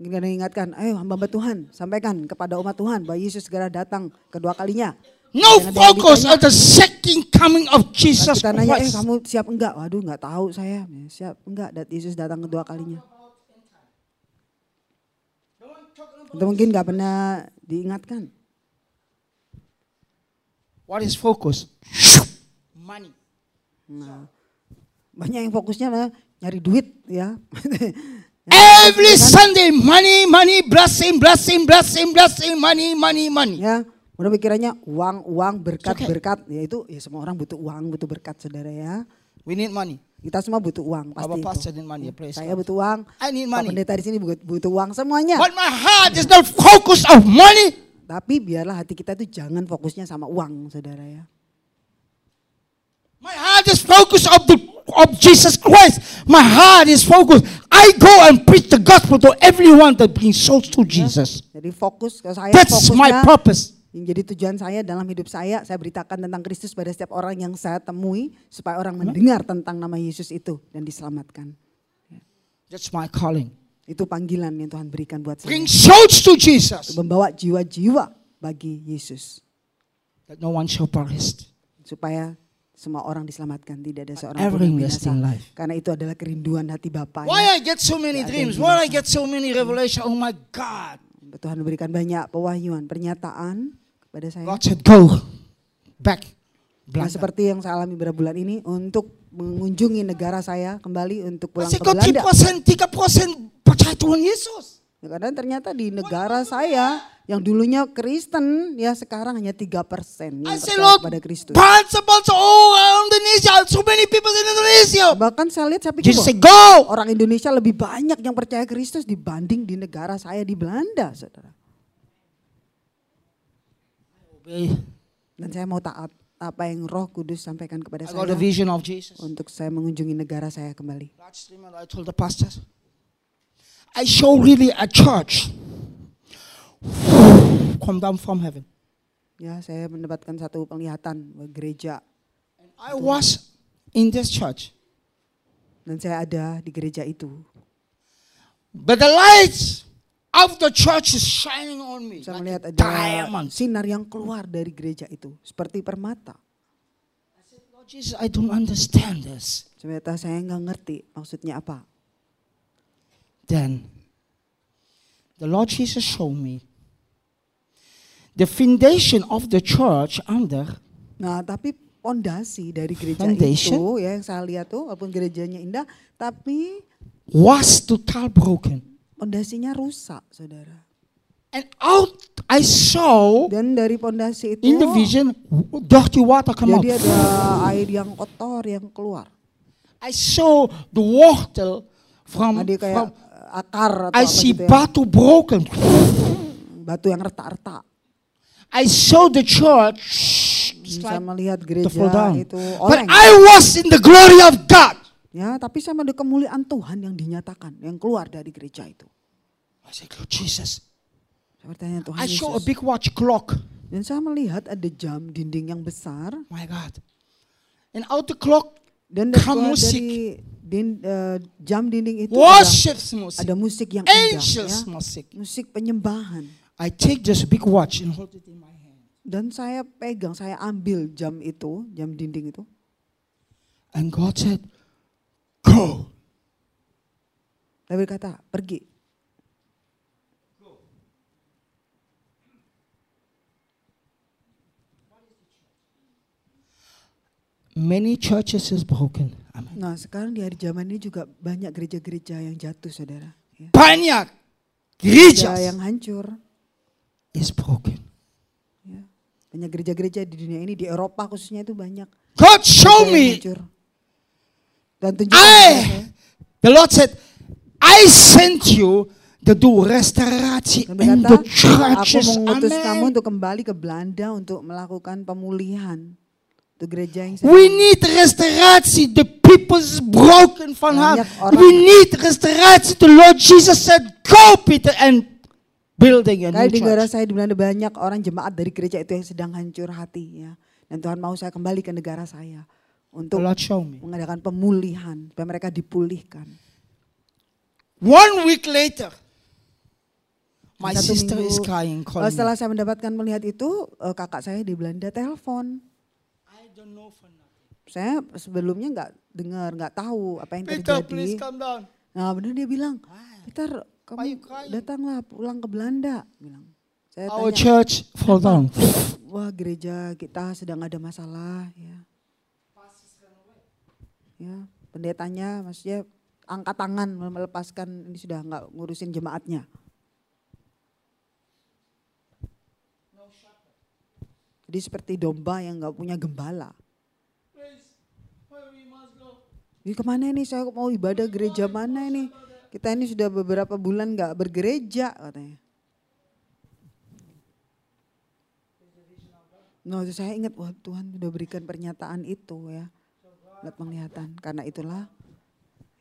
mungkin kadang ingatkan, ayo hamba Tuhan, sampaikan kepada umat Tuhan bahwa Yesus segera datang kedua kalinya. No Jangan focus on the second coming of Jesus kita nanya, eh Christ. kamu siap enggak? Waduh nggak tahu saya. Ya, Siap enggak? Dat Yesus datang kedua kalinya. Atau mungkin nggak pernah diingatkan. What is focus? Money. Nah, banyak yang fokusnya lah nyari duit ya. Every Sunday, money, money, blessing, blessing, blessing, blessing, money, money, money. ya, udah pikirannya uang, uang, berkat, okay. berkat. Ya itu ya semua orang butuh uang, butuh berkat saudara ya. We need money. Kita semua butuh uang pasti. Our pastor need money. Praise Saya butuh uang. I need Pak money. pendeta di sini butuh, butuh uang semuanya. But my heart is not focused of money. Tapi biarlah hati kita itu jangan fokusnya sama uang, saudara ya. My heart is focused of the of Jesus Christ. My heart is focused. I go and preach the gospel to everyone that brings souls to Jesus. Jadi fokus ke saya That's my purpose. Yang jadi tujuan saya dalam hidup saya, saya beritakan tentang Kristus pada setiap orang yang saya temui supaya orang mendengar tentang nama Yesus itu dan diselamatkan. That's my calling. Itu panggilan yang Tuhan berikan buat saya. Bring souls to Jesus. Membawa jiwa-jiwa bagi Yesus That no one shall perish. supaya semua orang diselamatkan, tidak ada seorang pun yang binasa. in life. Karena itu adalah kerinduan hati Bapa. ya. Why I get so many dreams? Why I get so many revelation? Oh my God. Tuhan memberikan banyak pewahyuan, pernyataan kepada saya. God said, go back. Nah, seperti yang saya alami beberapa bulan ini untuk mengunjungi negara saya kembali untuk pulang Kasi ke Belanda. 3%, 3% percaya Tuhan Yesus. Ya, karena ternyata di negara saya yang dulunya Kristen ya sekarang hanya 3 persen yang say, percaya Lord, kepada Kristus. principles all Indonesia. So many people in Indonesia. Bahkan saya lihat saya pikir Jesus "Wah, said, go. orang Indonesia lebih banyak yang percaya Kristus dibanding di negara saya di Belanda, saudara. I Dan saya mau taat apa yang Roh Kudus sampaikan kepada got a saya vision of Jesus. untuk saya mengunjungi negara saya kembali. I told the pastors. I show really a church come down from heaven. Ya, saya mendapatkan satu penglihatan gereja I was in this church, dan saya ada di gereja itu. but the lights of the church is shining on me Saya melihat ada diamond. sinar yang keluar dari gereja itu seperti permata. Lord Jesus, I don't understand this. Ternyata saya nggak ngerti maksudnya apa. Then the Lord Jesus showed me the foundation of the church under Nah, tapi pondasi dari gereja Foundation? itu ya yang saya lihat tuh walaupun gerejanya indah, tapi was total broken. Pondasinya rusak, Saudara. And out I saw Dan dari pondasi itu in the vision dirty water come out. jadi ada air yang kotor yang keluar. I saw the water from, Nah, kayak from akar atau I see gitu ya. batu broken. Batu yang retak-retak. I saw the church like melihat gereja itu But oleng. I was in the glory of God. Ya, tapi saya melihat kemuliaan Tuhan yang dinyatakan, yang keluar dari gereja itu. I said, Lord Jesus. Saya bertanya Tuhan I saw a Yesus. big watch clock. Dan saya melihat ada jam dinding yang besar. My God. And out the clock Dan dari, come musik. dari din- eh, jam dinding itu ada, Worship music. ada musik yang indah. Angels Ya. music. Musik penyembahan. I take this big watch and hold it in my hand. Dan saya pegang, saya ambil jam itu, jam dinding itu. And God said, Go. Dia berkata, pergi. Many churches is broken. Amen. Nah sekarang di hari zaman ini juga banyak gereja-gereja yang jatuh saudara. Ya. Banyak Gereja yang hancur. is broken. Ya. Banyak gereja-gereja di dunia ini, di Eropa khususnya itu banyak. God show me. hancur. Dan tunjukkan I, the Lord said, I sent you to do restorasi Dan in the aku churches. mengutus kamu Amen. untuk kembali ke Belanda untuk melakukan pemulihan. Gereja yang We need restorasi. The people's broken from heart. We need restorasi. The Lord Jesus said, go Peter and building a new di negara church. saya di Belanda banyak orang jemaat dari gereja itu yang sedang hancur hati ya. Dan Tuhan mau saya kembali ke negara saya untuk mengadakan pemulihan supaya mereka dipulihkan. One week later, My Satu sister minggu, is crying, eh, me. setelah saya mendapatkan melihat itu, eh, kakak saya di Belanda telepon. I don't know for nothing. Saya sebelumnya nggak dengar, nggak tahu apa yang Peter, terjadi. please come down. Nah benar dia bilang? Peter kamu datanglah pulang ke Belanda. Bilang. Saya Our tanya, church fall down. wah gereja kita sedang ada masalah ya. Ya, pendetanya maksudnya angkat tangan melepaskan ini sudah nggak ngurusin jemaatnya. Jadi seperti domba yang nggak punya gembala. Ini ke mana ini? Saya mau ibadah gereja mana ini? Kita ini sudah beberapa bulan nggak bergereja katanya. Nah, itu saya ingat, wah Tuhan sudah berikan pernyataan itu ya. Lihat penglihatan. Karena itulah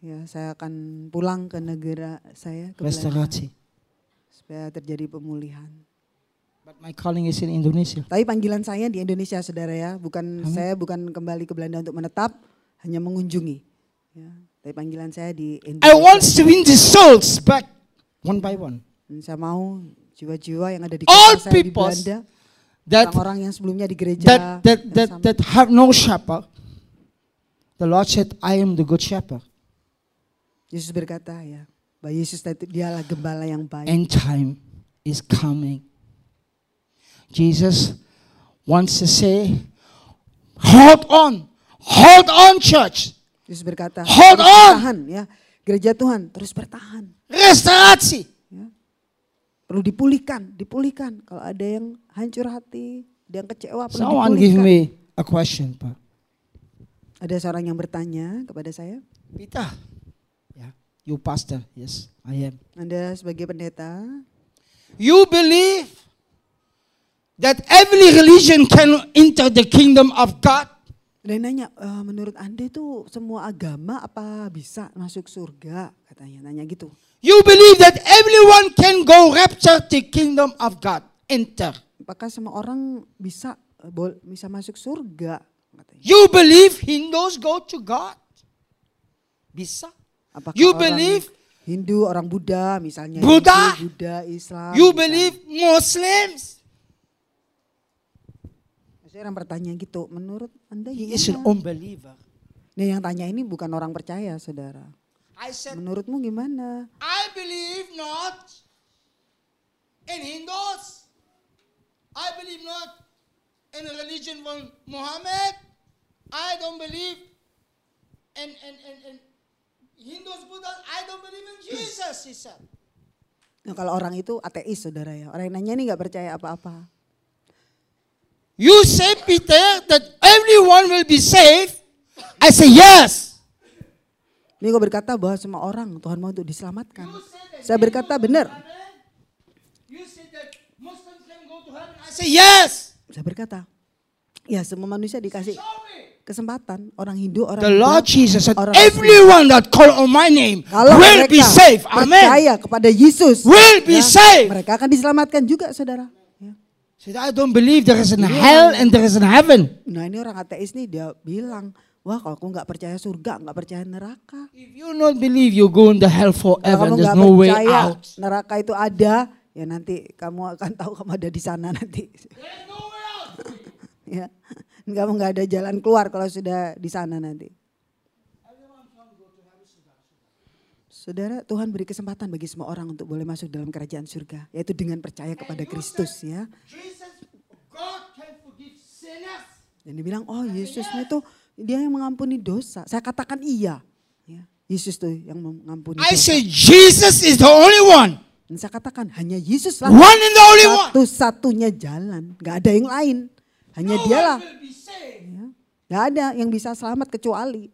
ya saya akan pulang ke negara saya ke Belanda, Restorasi. supaya terjadi pemulihan. But my calling is in Indonesia. Tapi panggilan saya di Indonesia saudara ya, bukan saya bukan kembali ke Belanda untuk menetap, hanya mengunjungi. Ya, tapi panggilan saya di I Indonesia. want to win the souls back one by one. Dan saya mau jiwa-jiwa yang ada di All saya di Belanda, That orang-orang yang sebelumnya di gereja that that that, that have no shepherd. The Lord said, I am the good shepherd. Yesus berkata ya, bahwa Yesus itu dialah gembala yang baik. End time is coming. Jesus wants to say, hold on, hold on, church. Yesus berkata, Hold on. bertahan ya, gereja Tuhan terus bertahan. Restorasi. Ya. Perlu dipulihkan, dipulihkan. Kalau ada yang hancur hati, ada yang kecewa, perlu Someone give dipulihkan. me a question, Pak. Ada seorang yang bertanya kepada saya, Peter. Yeah. You pastor. Yes, I am. Anda sebagai pendeta, You believe that every religion can enter the kingdom of God? dia nanya, "E, menurut Anda itu semua agama apa bisa masuk surga? Katanya, nanya gitu. You believe that everyone can go rapture the kingdom of God? Enter. Apakah semua orang bisa eh, bisa masuk surga? You believe Hindus go to God? Bisa. Apakah You orang believe Hindu, orang Buddha misalnya. Buddha? Hindu, Buddha, Islam. You misalnya. believe Muslims? Saya orang bertanya gitu, menurut Anda He is an unbeliever. Nih yang tanya ini bukan orang percaya, saudara. I said, Menurutmu gimana? I believe not in Hindus. I believe not in a religion from Muhammad. I don't believe in, in, in, in Hindus, Buddha. I don't believe in Jesus, he said. Nah, kalau orang itu ateis, saudara ya. Orang yang nanya ini nggak percaya apa-apa. You say, Peter, that everyone will be saved. I say, yes. Ini kau berkata bahwa semua orang Tuhan mau untuk diselamatkan. Saya berkata benar. You say that Muslims can go to heaven. I say, yes. Saya berkata, ya semua manusia dikasih kesempatan. Orang Hindu, orang The Lord Jesus said, orang Muslim. everyone that call on my name Kalau will be saved. Amen. percaya kepada Yesus, Will be ya, saved. mereka akan diselamatkan juga, saudara. Ya. Said, I don't believe there is an hell and there is an heaven. Nah ini orang ateis nih dia bilang, wah kalau aku nggak percaya surga, nggak percaya neraka. If you not believe, you go in the hell forever. kamu There's no way percaya out. neraka itu ada, ya nanti kamu akan tahu kamu ada di sana nanti. There's no. ya, kamu nggak ada jalan keluar kalau sudah di sana nanti. Saudara, Tuhan beri kesempatan bagi semua orang untuk boleh masuk dalam kerajaan surga, yaitu dengan percaya kepada Kristus ya. Dan dia bilang, oh Yesus itu dia yang mengampuni dosa. Saya katakan iya. Ya, Yesus tuh yang mengampuni I dosa. say Jesus is the only one. Dan saya katakan hanya Yesus lah One and the only one. satu-satunya jalan. Gak ada yang lain. Hanya No dialah. Ya. Gak ada yang bisa selamat kecuali.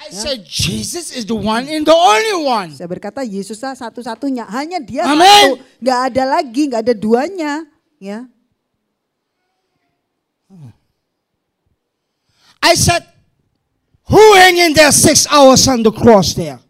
I said Jesus is the one and the only one. Saya berkata Yesus lah satu-satunya. Hanya dia Amen. satu. Gak ada lagi, gak ada duanya. Ya. I said, who hanging there six hours on the cross there?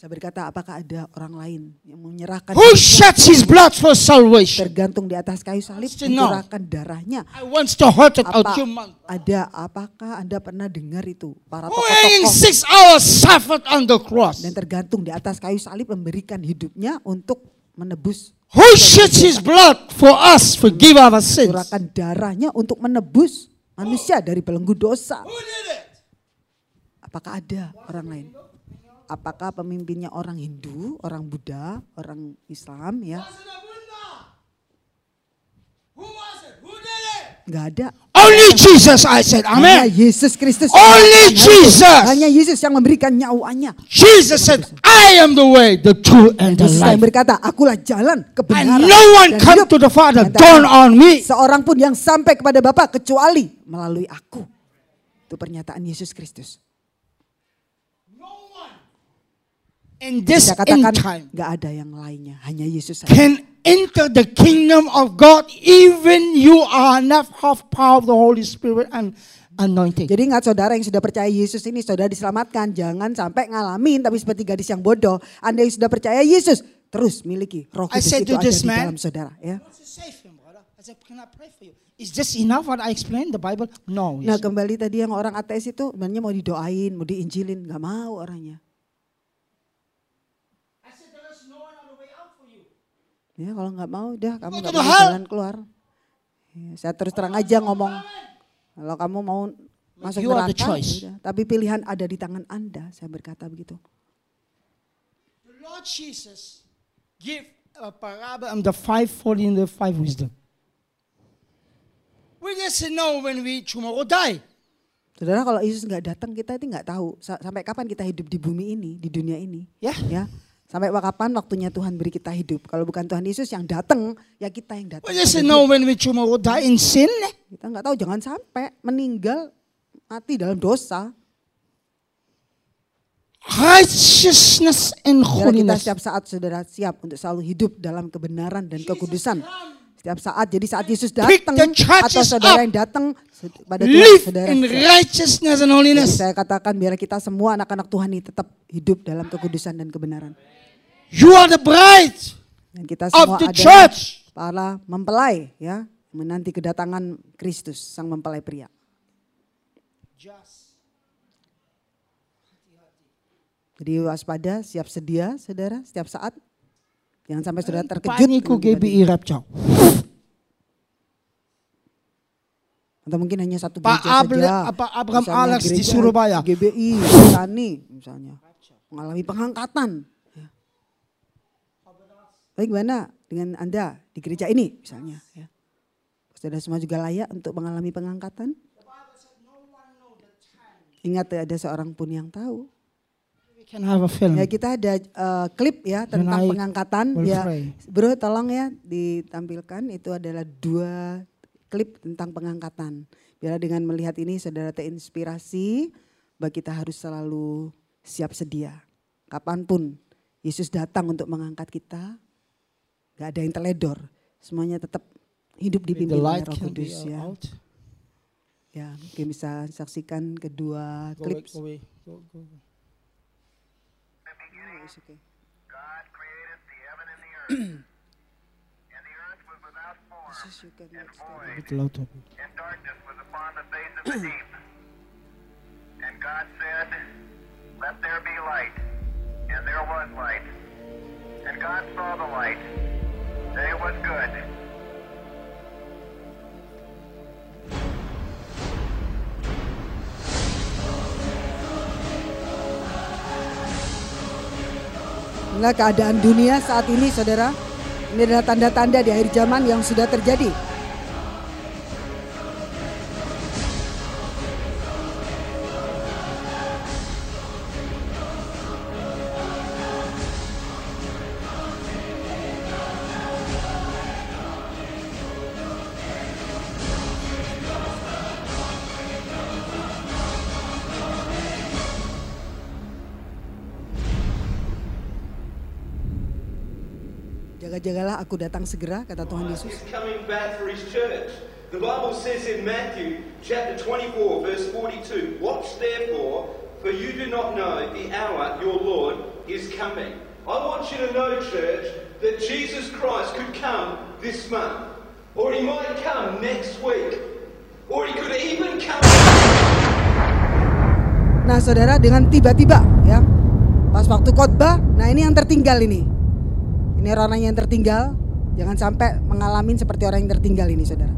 Saya berkata apakah ada orang lain yang menyerahkan Who sheds his blood for salvation? tergantung di atas kayu salib mencurahkan darahnya. I want to hurt it Apa ada apakah Anda pernah dengar itu para tokoh-tokoh six hours suffered on the cross? dan tergantung di atas kayu salib memberikan hidupnya untuk menebus Who sheds his blood for us, forgive our sins? curahkan darahnya untuk menebus manusia dari belenggu dosa. Apakah ada orang lain? Apakah pemimpinnya orang Hindu, orang Buddha, orang Islam ya? Was it a Buddha? Who was it? Who did it? Nggak ada. Only Jesus, I said. Hanya Amen. Yesus Kristus. Only Jesus. Hanya Yesus yang memberikan nyawanya. Jesus said, I am the way, the truth, and the Yesus life. berkata, akulah jalan, And kebenaran, no one dan come hidup. to the Father, don't ada on me. Seorang pun yang sampai kepada Bapa kecuali melalui aku. Itu pernyataan Yesus Kristus. In this Saya end katakan time, nggak ada yang lainnya, hanya Yesus saja. can enter the kingdom of God, even you are not half power of the Holy Spirit and anointing. Jadi ingat saudara yang sudah percaya Yesus ini saudara diselamatkan. Jangan sampai ngalamin tapi seperti gadis yang bodoh. Anda yang sudah percaya Yesus terus miliki roh kudus itu ada di man- dalam saudara. Ya. Said? Is this enough what I explained the Bible? No. Nah kembali tadi yang orang ateis itu sebenarnya mau didoain, mau diinjilin. nggak mau orangnya. I said, there is no another way out for you. Ya kalau nggak mau udah kamu nggak mau jalan keluar. Ya, saya terus terang aja ngomong. Kalau kamu mau masuk You neraka, ya udah. tapi pilihan ada di tangan Anda. Saya berkata begitu. The Lord Jesus give a parable and the fivefold in the five wisdom. We just know when we tomorrow die. Saudara kalau Yesus nggak datang kita itu nggak tahu sa- sampai kapan kita hidup di bumi ini, di dunia ini. Ya. Ya. Sampai kapan waktunya Tuhan beri kita hidup. Kalau bukan Tuhan Yesus yang datang, ya kita yang datang. We just pada know dia. when we tomorrow die in sin. Kita nggak tahu jangan sampai meninggal mati dalam dosa. Righteousness and Biar kita holiness. setiap saat saudara siap untuk selalu hidup dalam kebenaran dan kekudusan. Setiap saat, jadi saat Yesus datang atau saudara yang datang pada Tuhan saudara. in righteousness and Jadi holiness. saya katakan biar kita semua anak-anak Tuhan ini tetap hidup dalam kekudusan dan kebenaran. You are the bride Dan kita of semua the adalah church. para mempelai ya, menanti kedatangan Kristus sang mempelai pria. Jadi waspada, siap sedia saudara setiap saat. Jangan sampai saudara terkejut. Paniku GBI rapture. Atau mungkin hanya satu Pak gereja Able- saja. apa Abraham Misalnya Alex di Surabaya. GBI, Tani misalnya. Mengalami pengangkatan. Tapi gimana dengan Anda di gereja ini misalnya. Ya. Saudara semua juga layak untuk mengalami pengangkatan. Ingat ada seorang pun yang tahu. We can have a film. Ya kita ada eh, klip ya tentang pengangkatan. Ya, pray. bro tolong ya ditampilkan itu adalah dua klip tentang pengangkatan. Biar dengan melihat ini saudara terinspirasi bahwa kita harus selalu siap sedia. Kapan pun Yesus datang untuk mengangkat kita, gak ada yang teledor. Semuanya tetap hidup dipimpin oleh light Roh Kudus ya. out. Ya, mungkin bisa saksikan kedua Go klip. go away. Go, go. God created the heaven and the earth. and the earth was without form and A void, bit louder. and darkness was upon the face of the deep. And God said, Let there be light. And there was light. And God saw the light. Good. Inilah keadaan dunia saat ini saudara. Ini adalah tanda-tanda di akhir zaman yang sudah terjadi. Aku datang segera kata Tuhan Yesus. is coming back for his church. The Bible says in Matthew chapter 24, verse 42, Watch therefore, for you do not know the hour your Lord is coming. I want you to know, church, that Jesus Christ could come this month, or he might come next week, or he could even come. Nah saudara dengan tiba-tiba ya. Pas waktu khotbah, nah ini yang tertinggal ini. Ini orang yang tertinggal, jangan sampai mengalami seperti orang yang tertinggal ini saudara.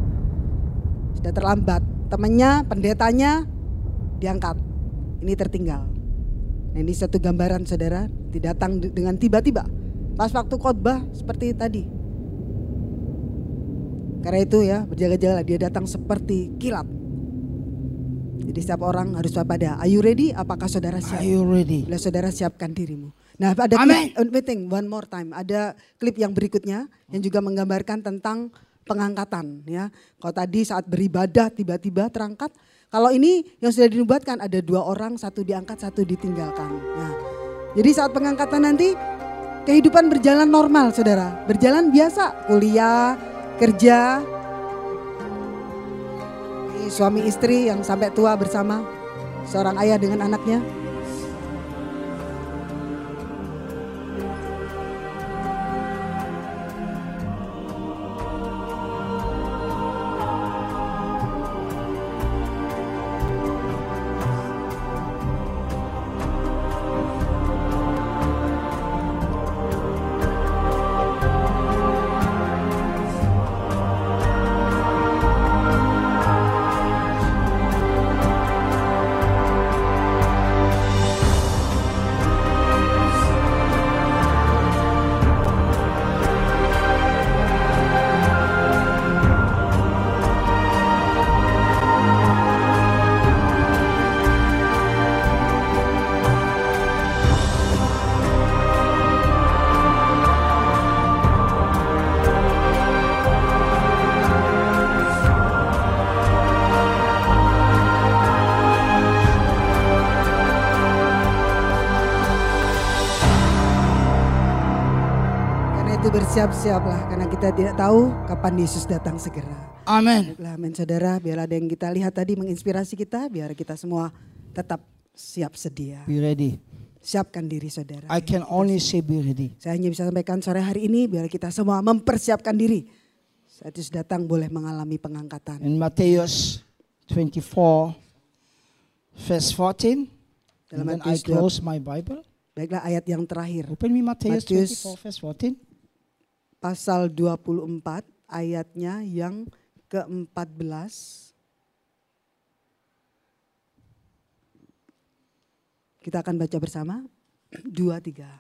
Sudah terlambat, temannya, pendetanya diangkat. Ini tertinggal. Nah, ini satu gambaran saudara, datang dengan tiba-tiba. Pas waktu khotbah seperti tadi. Karena itu ya berjaga-jaga dia datang seperti kilat. Jadi setiap orang harus waspada. Are you ready? Apakah saudara siap? Are you ready? Bila saudara siapkan dirimu. Nah ada Amen. klip, uh, waiting, one more time. Ada klip yang berikutnya yang juga menggambarkan tentang pengangkatan ya. Kalau tadi saat beribadah tiba-tiba terangkat. Kalau ini yang sudah dinubatkan ada dua orang, satu diangkat, satu ditinggalkan. Nah, jadi saat pengangkatan nanti kehidupan berjalan normal saudara. Berjalan biasa, kuliah, kerja. Ini suami istri yang sampai tua bersama. Seorang ayah dengan anaknya. Bersiap-siaplah karena kita tidak tahu kapan Yesus datang segera. Baiklah, amin saudara, biar ada yang kita lihat tadi menginspirasi kita, biar kita semua tetap siap sedia. Be ready. Siapkan diri saudara. I can only say be ready. Saya hanya bisa sampaikan sore hari ini biar kita semua mempersiapkan diri. Saat Yesus datang boleh mengalami pengangkatan. In Matthew 24, verse 14. Dalam And then I Matius close my Bible. Baiklah ayat yang terakhir. Open me Matthew Matius 24, verse 14. Pasal 24 ayatnya yang ke-14. Kita akan baca bersama. Dua, tiga.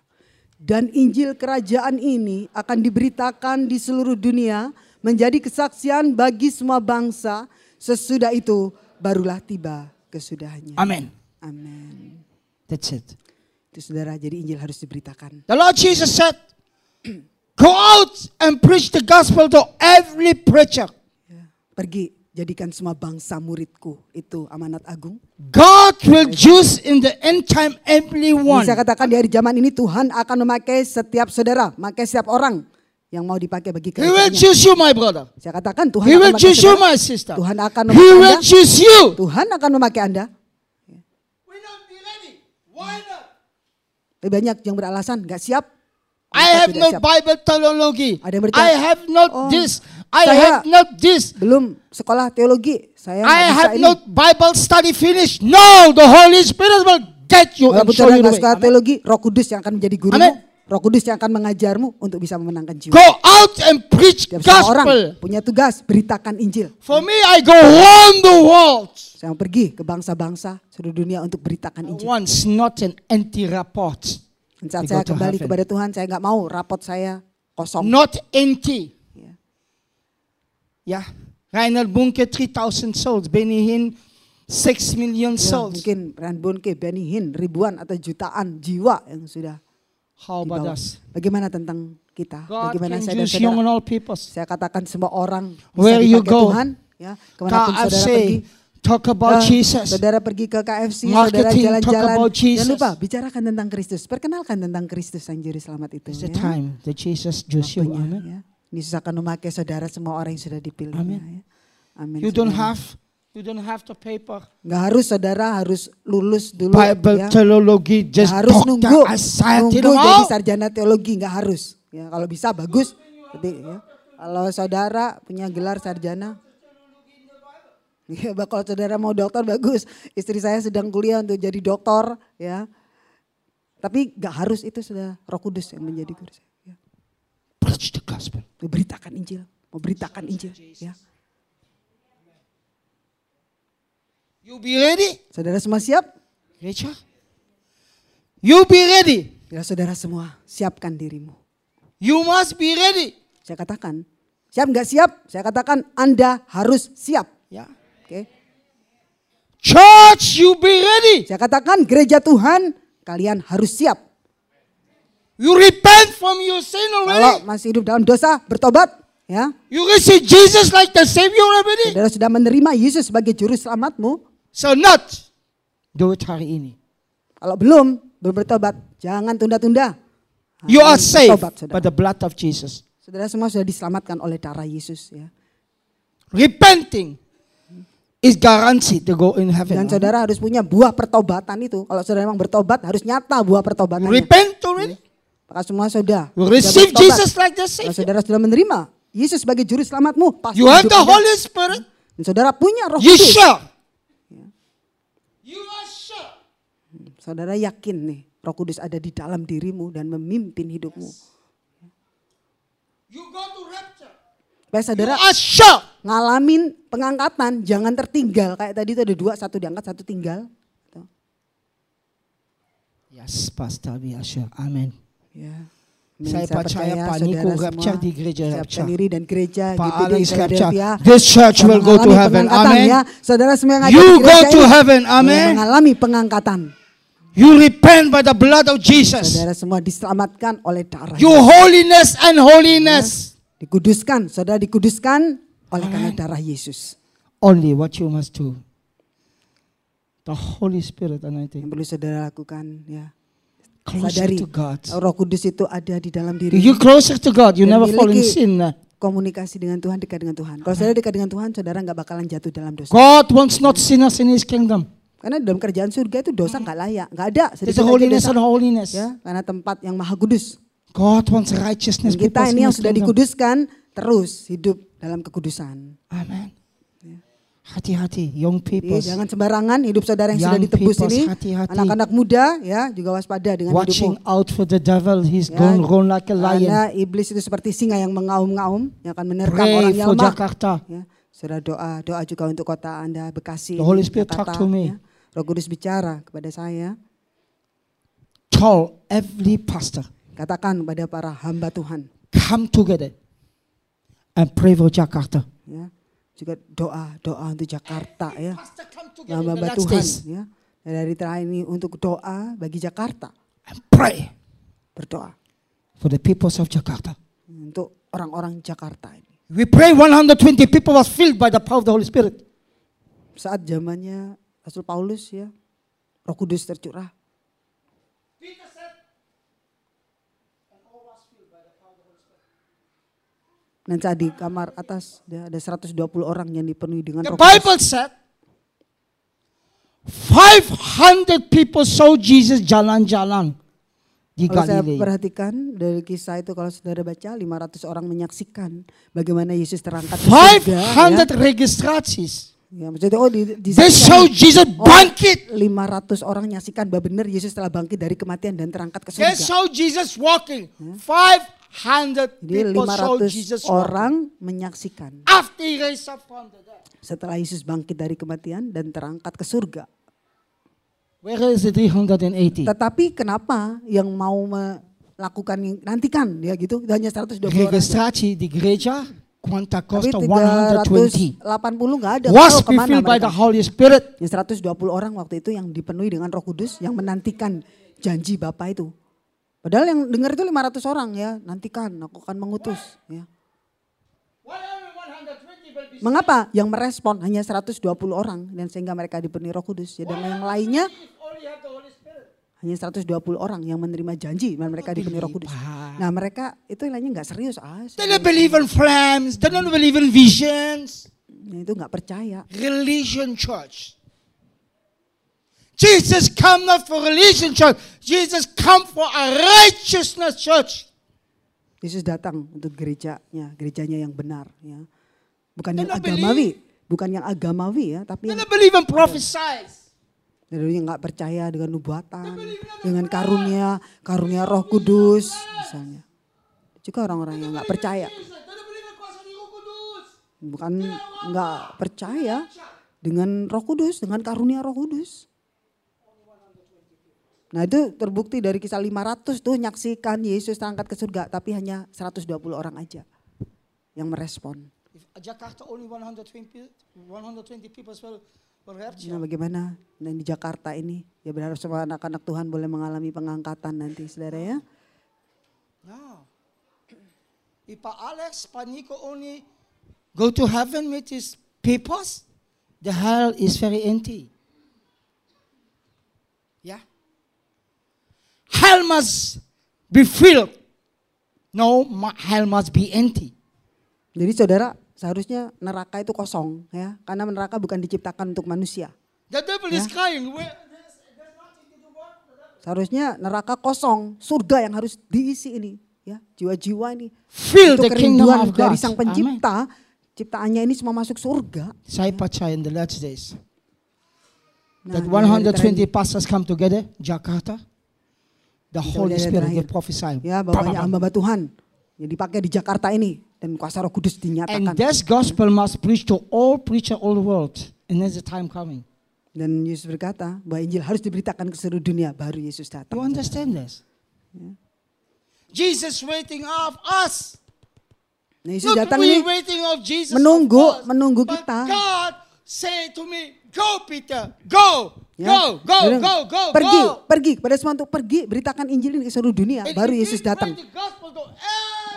Dan Injil kerajaan ini akan diberitakan di seluruh dunia menjadi kesaksian bagi semua bangsa. Sesudah itu barulah tiba kesudahannya. Amen. Amin. That's it. Itu saudara, jadi Injil harus diberitakan. The Lord Jesus said, Go out and preach the gospel to every preacher. Ya. Pergi, jadikan semua bangsa muridku. Itu amanat agung. God will choose in the end time everyone. Bisa katakan di hari zaman ini Tuhan akan memakai setiap saudara, memakai setiap orang yang mau dipakai bagi He will kerajaannya. choose you, my brother. Saya katakan Tuhan He akan will choose you, my sister. Tuhan akan He memakai will Anda. choose you. Tuhan akan memakai Anda. We're not be ready. Why not? Tapi banyak yang beralasan nggak siap. I have tidak no siap. Bible theology. Ada yang berkata, I have not "Oh, this. I saya have not this. Belum sekolah teologi. Saya I have ini. not Bible study finished. No, the Holy Spirit will get you and Walaupun show saudara you the nggak way. sekolah Amen. teologi, Roh Kudus yang akan menjadi gurumu. Amen. Roh Kudus yang akan mengajarmu untuk bisa memenangkan jiwa. Go out and preach Setiap semua orang gospel. punya tugas beritakan Injil. For me, I go round the world. Saya pergi ke bangsa-bangsa seluruh dunia untuk beritakan Injil. Once, not an empty report. Saat saya to kembali heaven. kepada Tuhan, saya nggak mau rapot saya kosong. Not empty. Ya. Yeah. Reinhard Bunke, 3,000 souls. Benny Hinn, 6 million Ya, souls. mungkin Ran Bonke, Benny Hinn, ribuan atau jutaan jiwa yang sudah How about dibawa. us? Bagaimana tentang kita? God Bagaimana saya dan saudara? Saya katakan semua orang bisa Where you go. Tuhan. Ya, ke mana pun saudara pergi. Talk about Ah, Jesus. Saudara pergi ke KFC, saudara Marketing, talk jalan-jalan. Jangan lupa bicarakan tentang Kristus. Perkenalkan tentang Kristus yang juru selamat itu. It's the ya. time that Jesus chose you. Amen. ya. Yesus akan memakai saudara semua orang yang sudah dipilih. Amen. Ya. Amin. You don't saudara. have, you don't have the paper. Nggak harus saudara harus lulus dulu. Bible ya. Nggak just harus doctor nunggu, nunggu jadi sarjana teologi nggak harus. Ya kalau bisa bagus. Tapi ya, kalau saudara punya gelar sarjana, ya kalau saudara mau dokter bagus. Istri saya sedang kuliah untuk jadi dokter, ya. Tapi nggak harus itu sudah Roh Kudus yang menjadi guru saya. ya. Beritakan Injil, mau beritakan Injil. Ya. You be ready, Saudara semua siap? Gereja? You be ready. Ya saudara semua, siapkan dirimu. You must be ready. Saya katakan, siap nggak siap? Saya katakan Anda harus siap. Yeah. Church, you be ready. Saya katakan gereja Tuhan, kalian harus siap. You repent from your sin Kalau already. masih hidup dalam dosa, bertobat. Ya, You receive Jesus like the Savior already. saudara sudah menerima Yesus sebagai juru selamatmu. So not do it hari ini. Kalau belum, belum bertobat, jangan tunda-tunda. You are saved bertobat, by the blood of Jesus. Saudara semua sudah diselamatkan oleh darah Yesus ya. Repenting is guaranteed to go in heaven. Dan saudara harus punya buah pertobatan itu. Kalau saudara memang bertobat, harus nyata buah You pertobatannya. repent already. Maka semua sudah. You receive. Jesus like the Kalau Savior. saudara sudah menerima Yesus sebagai juru selamatmu, pasti You have the. Holy Spirit. Dan saudara punya roh You kudus. sure? You are sure. Saudara yakin nih, roh kudus ada di dalam dirimu dan memimpin hidupmu. You go to. Supaya saudara ngalamin pengangkatan, jangan tertinggal. Kayak tadi itu ada dua, satu diangkat, satu tinggal. Yes, Pastor, we are sure. Amen. Ya. Saya percaya Pak Niko rapture di gereja rapture. diri dan gereja Pak GPD Alex rapture. This church will go to heaven. Amen. Ya. Saudara semua yang ada You di go gereja to ini heaven. Amen. mengalami pengangkatan. You repent by the blood of Jesus. Saudara semua diselamatkan oleh darah. You holiness and holiness. Dikuduskan, saudara dikuduskan oleh karena darah Yesus. Only what you must do. The Holy Spirit anointing. Yang perlu saudara lakukan ya. Closer Sadari to God. Roh Kudus itu ada di dalam diri. You closer to God, you never fall in sin. Komunikasi dengan Tuhan, dekat dengan Tuhan. Kalau saudara dekat dengan Tuhan, saudara nggak bakalan jatuh dalam dosa. God wants not sinners in His kingdom. Karena dalam kerjaan surga itu dosa nggak layak, nggak ada. It's holiness and holiness. Ya, karena tempat yang maha kudus. God wants righteousness kita ini in yang sudah dikuduskan terus hidup dalam kekudusan. Amen. Hati-hati, young Jadi people. jangan sembarangan hidup saudara yang sudah Young ditebus peoples, ini. Anak-anak muda ya juga waspada dengan Watching hidupmu. out for the devil. He's Ya, going run like a lion. Karena iblis itu seperti singa yang mengaum-ngaum yang akan menerkam Pray orang yang lemah. Jakarta. Ya, saudara doa, doa juga untuk kota Anda Bekasi. The Holy Spirit Jakarta, talk to me. ya. Roh Kudus bicara kepada saya. Tell every pastor, Katakan kepada para hamba Tuhan. come together and pray for Jakarta. Ya. Juga doa, doa untuk Jakarta ya. Hamba last Tuhan ya. Dan dari terakhir ini untuk doa bagi Jakarta. and pray Berdoa for the peoples of Jakarta. untuk orang-orang Jakarta ini. We pray 120 people was filled by the power of the Holy Spirit. Saat zamannya Rasul Paulus ya, Roh Kudus tercurah. Dan saat di kamar atas ada 120 orang yang dipenuhi dengan The Roh Kudus. Bible said 500 people saw Jesus jalan-jalan di Kalau saya perhatikan dari kisah itu kalau saudara baca 500 orang menyaksikan bagaimana Yesus terangkat ke surga. 500 registraties. Ya, ya maksudnya oh di, di They saw Jesus Oh, bangkit. 500 orang menyaksikan bahwa benar Yesus telah bangkit dari kematian dan terangkat ke They surga. saw Jesus walking. 500 Jadi people saw 500 Jesus walking. orang menyaksikan setelah Yesus bangkit dari kematian dan terangkat ke surga. Where is the 380? Tetapi kenapa yang mau melakukan nantikan ya gitu itu hanya 120 orang. aja. Registrasi di gereja Quanta Costa 380 120. nggak ada. Was ke mana by the Holy Spirit. Yang 120 orang waktu itu yang dipenuhi dengan Roh Kudus yang menantikan janji Bapa itu. Padahal yang dengar itu 500 orang ya, nantikan aku akan mengutus ya. Mengapa yang merespon hanya 120 orang dan sehingga mereka dipenuhi Roh Kudus ya dan yang lainnya hanya 120 orang yang menerima janji dan mereka dipenuhi Roh Kudus. Nah, mereka itu lainnya nggak serius ah. They don't believe in flames. They don't believe in visions. Itu nggak percaya. Religion church. Jesus come not for religion church. Jesus come for a righteousness church. Yesus datang untuk gerejanya, gerejanya yang benar ya. Bukan yang agamawi, bukan yang agamawi ya, tapi yang don't believe in prophesies. dari yang nggak percaya dengan nubuatan, dengan karunia, karunia Roh Kudus misalnya. Juga orang-orang yang nggak percaya. Bukan nggak percaya dengan Roh Kudus, dengan karunia Roh Kudus. Nah itu terbukti dari kisah 500 tuh nyaksikan Yesus terangkat ke surga, tapi hanya 120 orang aja yang merespon. If Jakarta only 120, 120 people rapture. Nah bagaimana dan di Jakarta ini ya berharap semua anak-anak Tuhan boleh mengalami pengangkatan nanti saudara ya. No. If Alex, Pak Nico only go to heaven with his papers, the hell is very empty. Yeah? Hell must be filled. No, hell must be empty. Jadi saudara seharusnya neraka itu kosong ya karena neraka bukan diciptakan untuk manusia. The devil is crying. Seharusnya neraka kosong, surga yang harus diisi ini ya jiwa-jiwa ini. Fill Itu the kingdom kerinduan dari sang Amen. pencipta, ciptaannya ini semua masuk surga. Saya percaya in the last days Nah, that di hari 120 terakhir- pastors come together, Jakarta. The Holy Spirit terakhir. prophesy. Ya, bam, bam. hamba Tuhan yang dipakai di Jakarta ini dan kuasa Roh Kudus And dinyatakan. this gospel must preach to all preacher all the world. And there's a time coming. Dan Yesus berkata bahwa Injil harus diberitakan ke seluruh dunia baru Yesus datang. You understand this? Jesus waiting of us. Nah, Yesus Not datang ini waiting of Jesus. menunggu- menunggu kita. God say to me, go Peter, go, ya, go, go, bilang, go, go, pergi, go. pergi kepada semua untuk pergi beritakan Injil ini ke seluruh dunia And baru Yesus datang.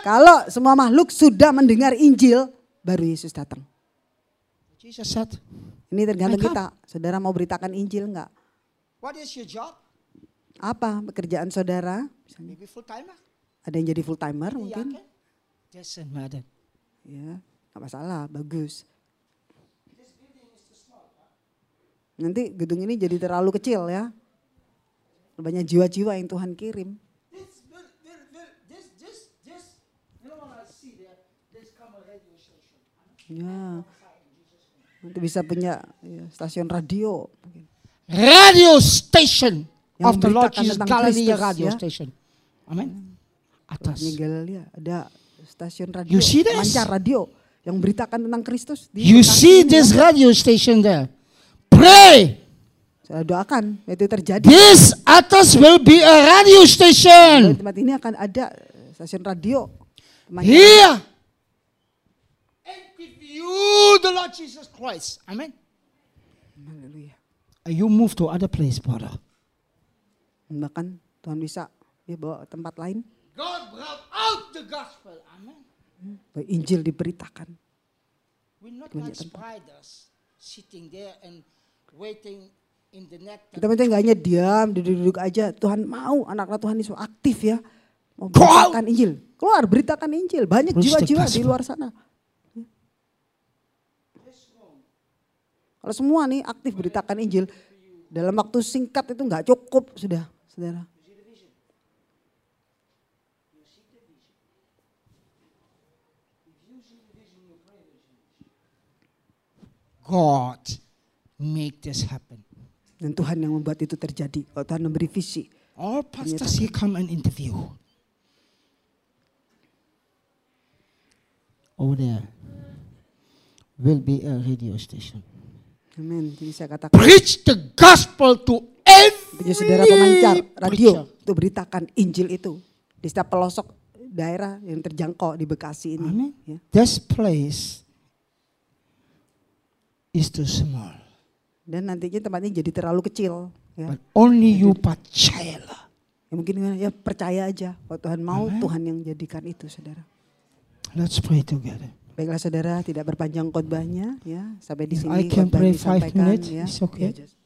Kalau semua makhluk sudah mendengar Injil baru Yesus datang. Jesus said, Ini tergantung kita. Saudara mau beritakan Injil enggak? what is your job? Apa pekerjaan saudara? Maybe full timer. Ada yang jadi full timer mungkin? Doesn't matter. Ya, nggak masalah, bagus. Nanti gedung ini jadi terlalu kecil ya. Banyak jiwa-jiwa yang Tuhan kirim. Ya. Nanti bisa punya ya, stasiun radio. mungkin. Radio station Yang of the Lord Jesus tentang Galilee Kristus, radio ya. station. Amen. Atas. Ini Galilea ada stasiun radio, You see this? mancar radio yang memberitakan tentang Kristus. di You see this radio station there. Pray. Saya doakan itu terjadi. This atas will be a radio Di station. tempat ini akan ada stasiun radio. Here. And if you, the Lord Jesus Christ, Amen. Haleluya. And You move to other place, brother. Bahkan Tuhan bisa ya bawa ke tempat lain. God brought out the gospel. Amen. Injil diberitakan. We're not Banyak like tempat. spiders sitting there and Kita penting gak hanya diam, duduk-duduk aja. Tuhan mau anak-anak Tuhan itu aktif ya. Mau beritakan Injil. Keluar, beritakan Injil. Banyak jiwa-jiwa di luar sana. Kalau semua nih aktif beritakan Injil. Dalam waktu singkat itu nggak cukup sudah, saudara. God make this happen. Dan Tuhan yang membuat itu terjadi. Kalau Tuhan memberi visi. All pastors here come and interview. Over there will be a radio station. Amin. Jadi saya katakan, Preach the gospel to every punya saudara pemancar radio preacher. untuk beritakan Injil itu di setiap pelosok daerah yang terjangkau di Bekasi ini. Amen. Ya. This place is too small. Dan nantinya tempat ini jadi terlalu kecil. Ya. But only you percayalah. Ya mungkin ya percaya aja kalau Tuhan mau Amen. Tuhan yang jadikan itu saudara. Let's pray together. Baiklah saudara tidak berpanjang khotbahnya ya sampai di sini I can pray five minutes, ya. it's okay. Ya, just-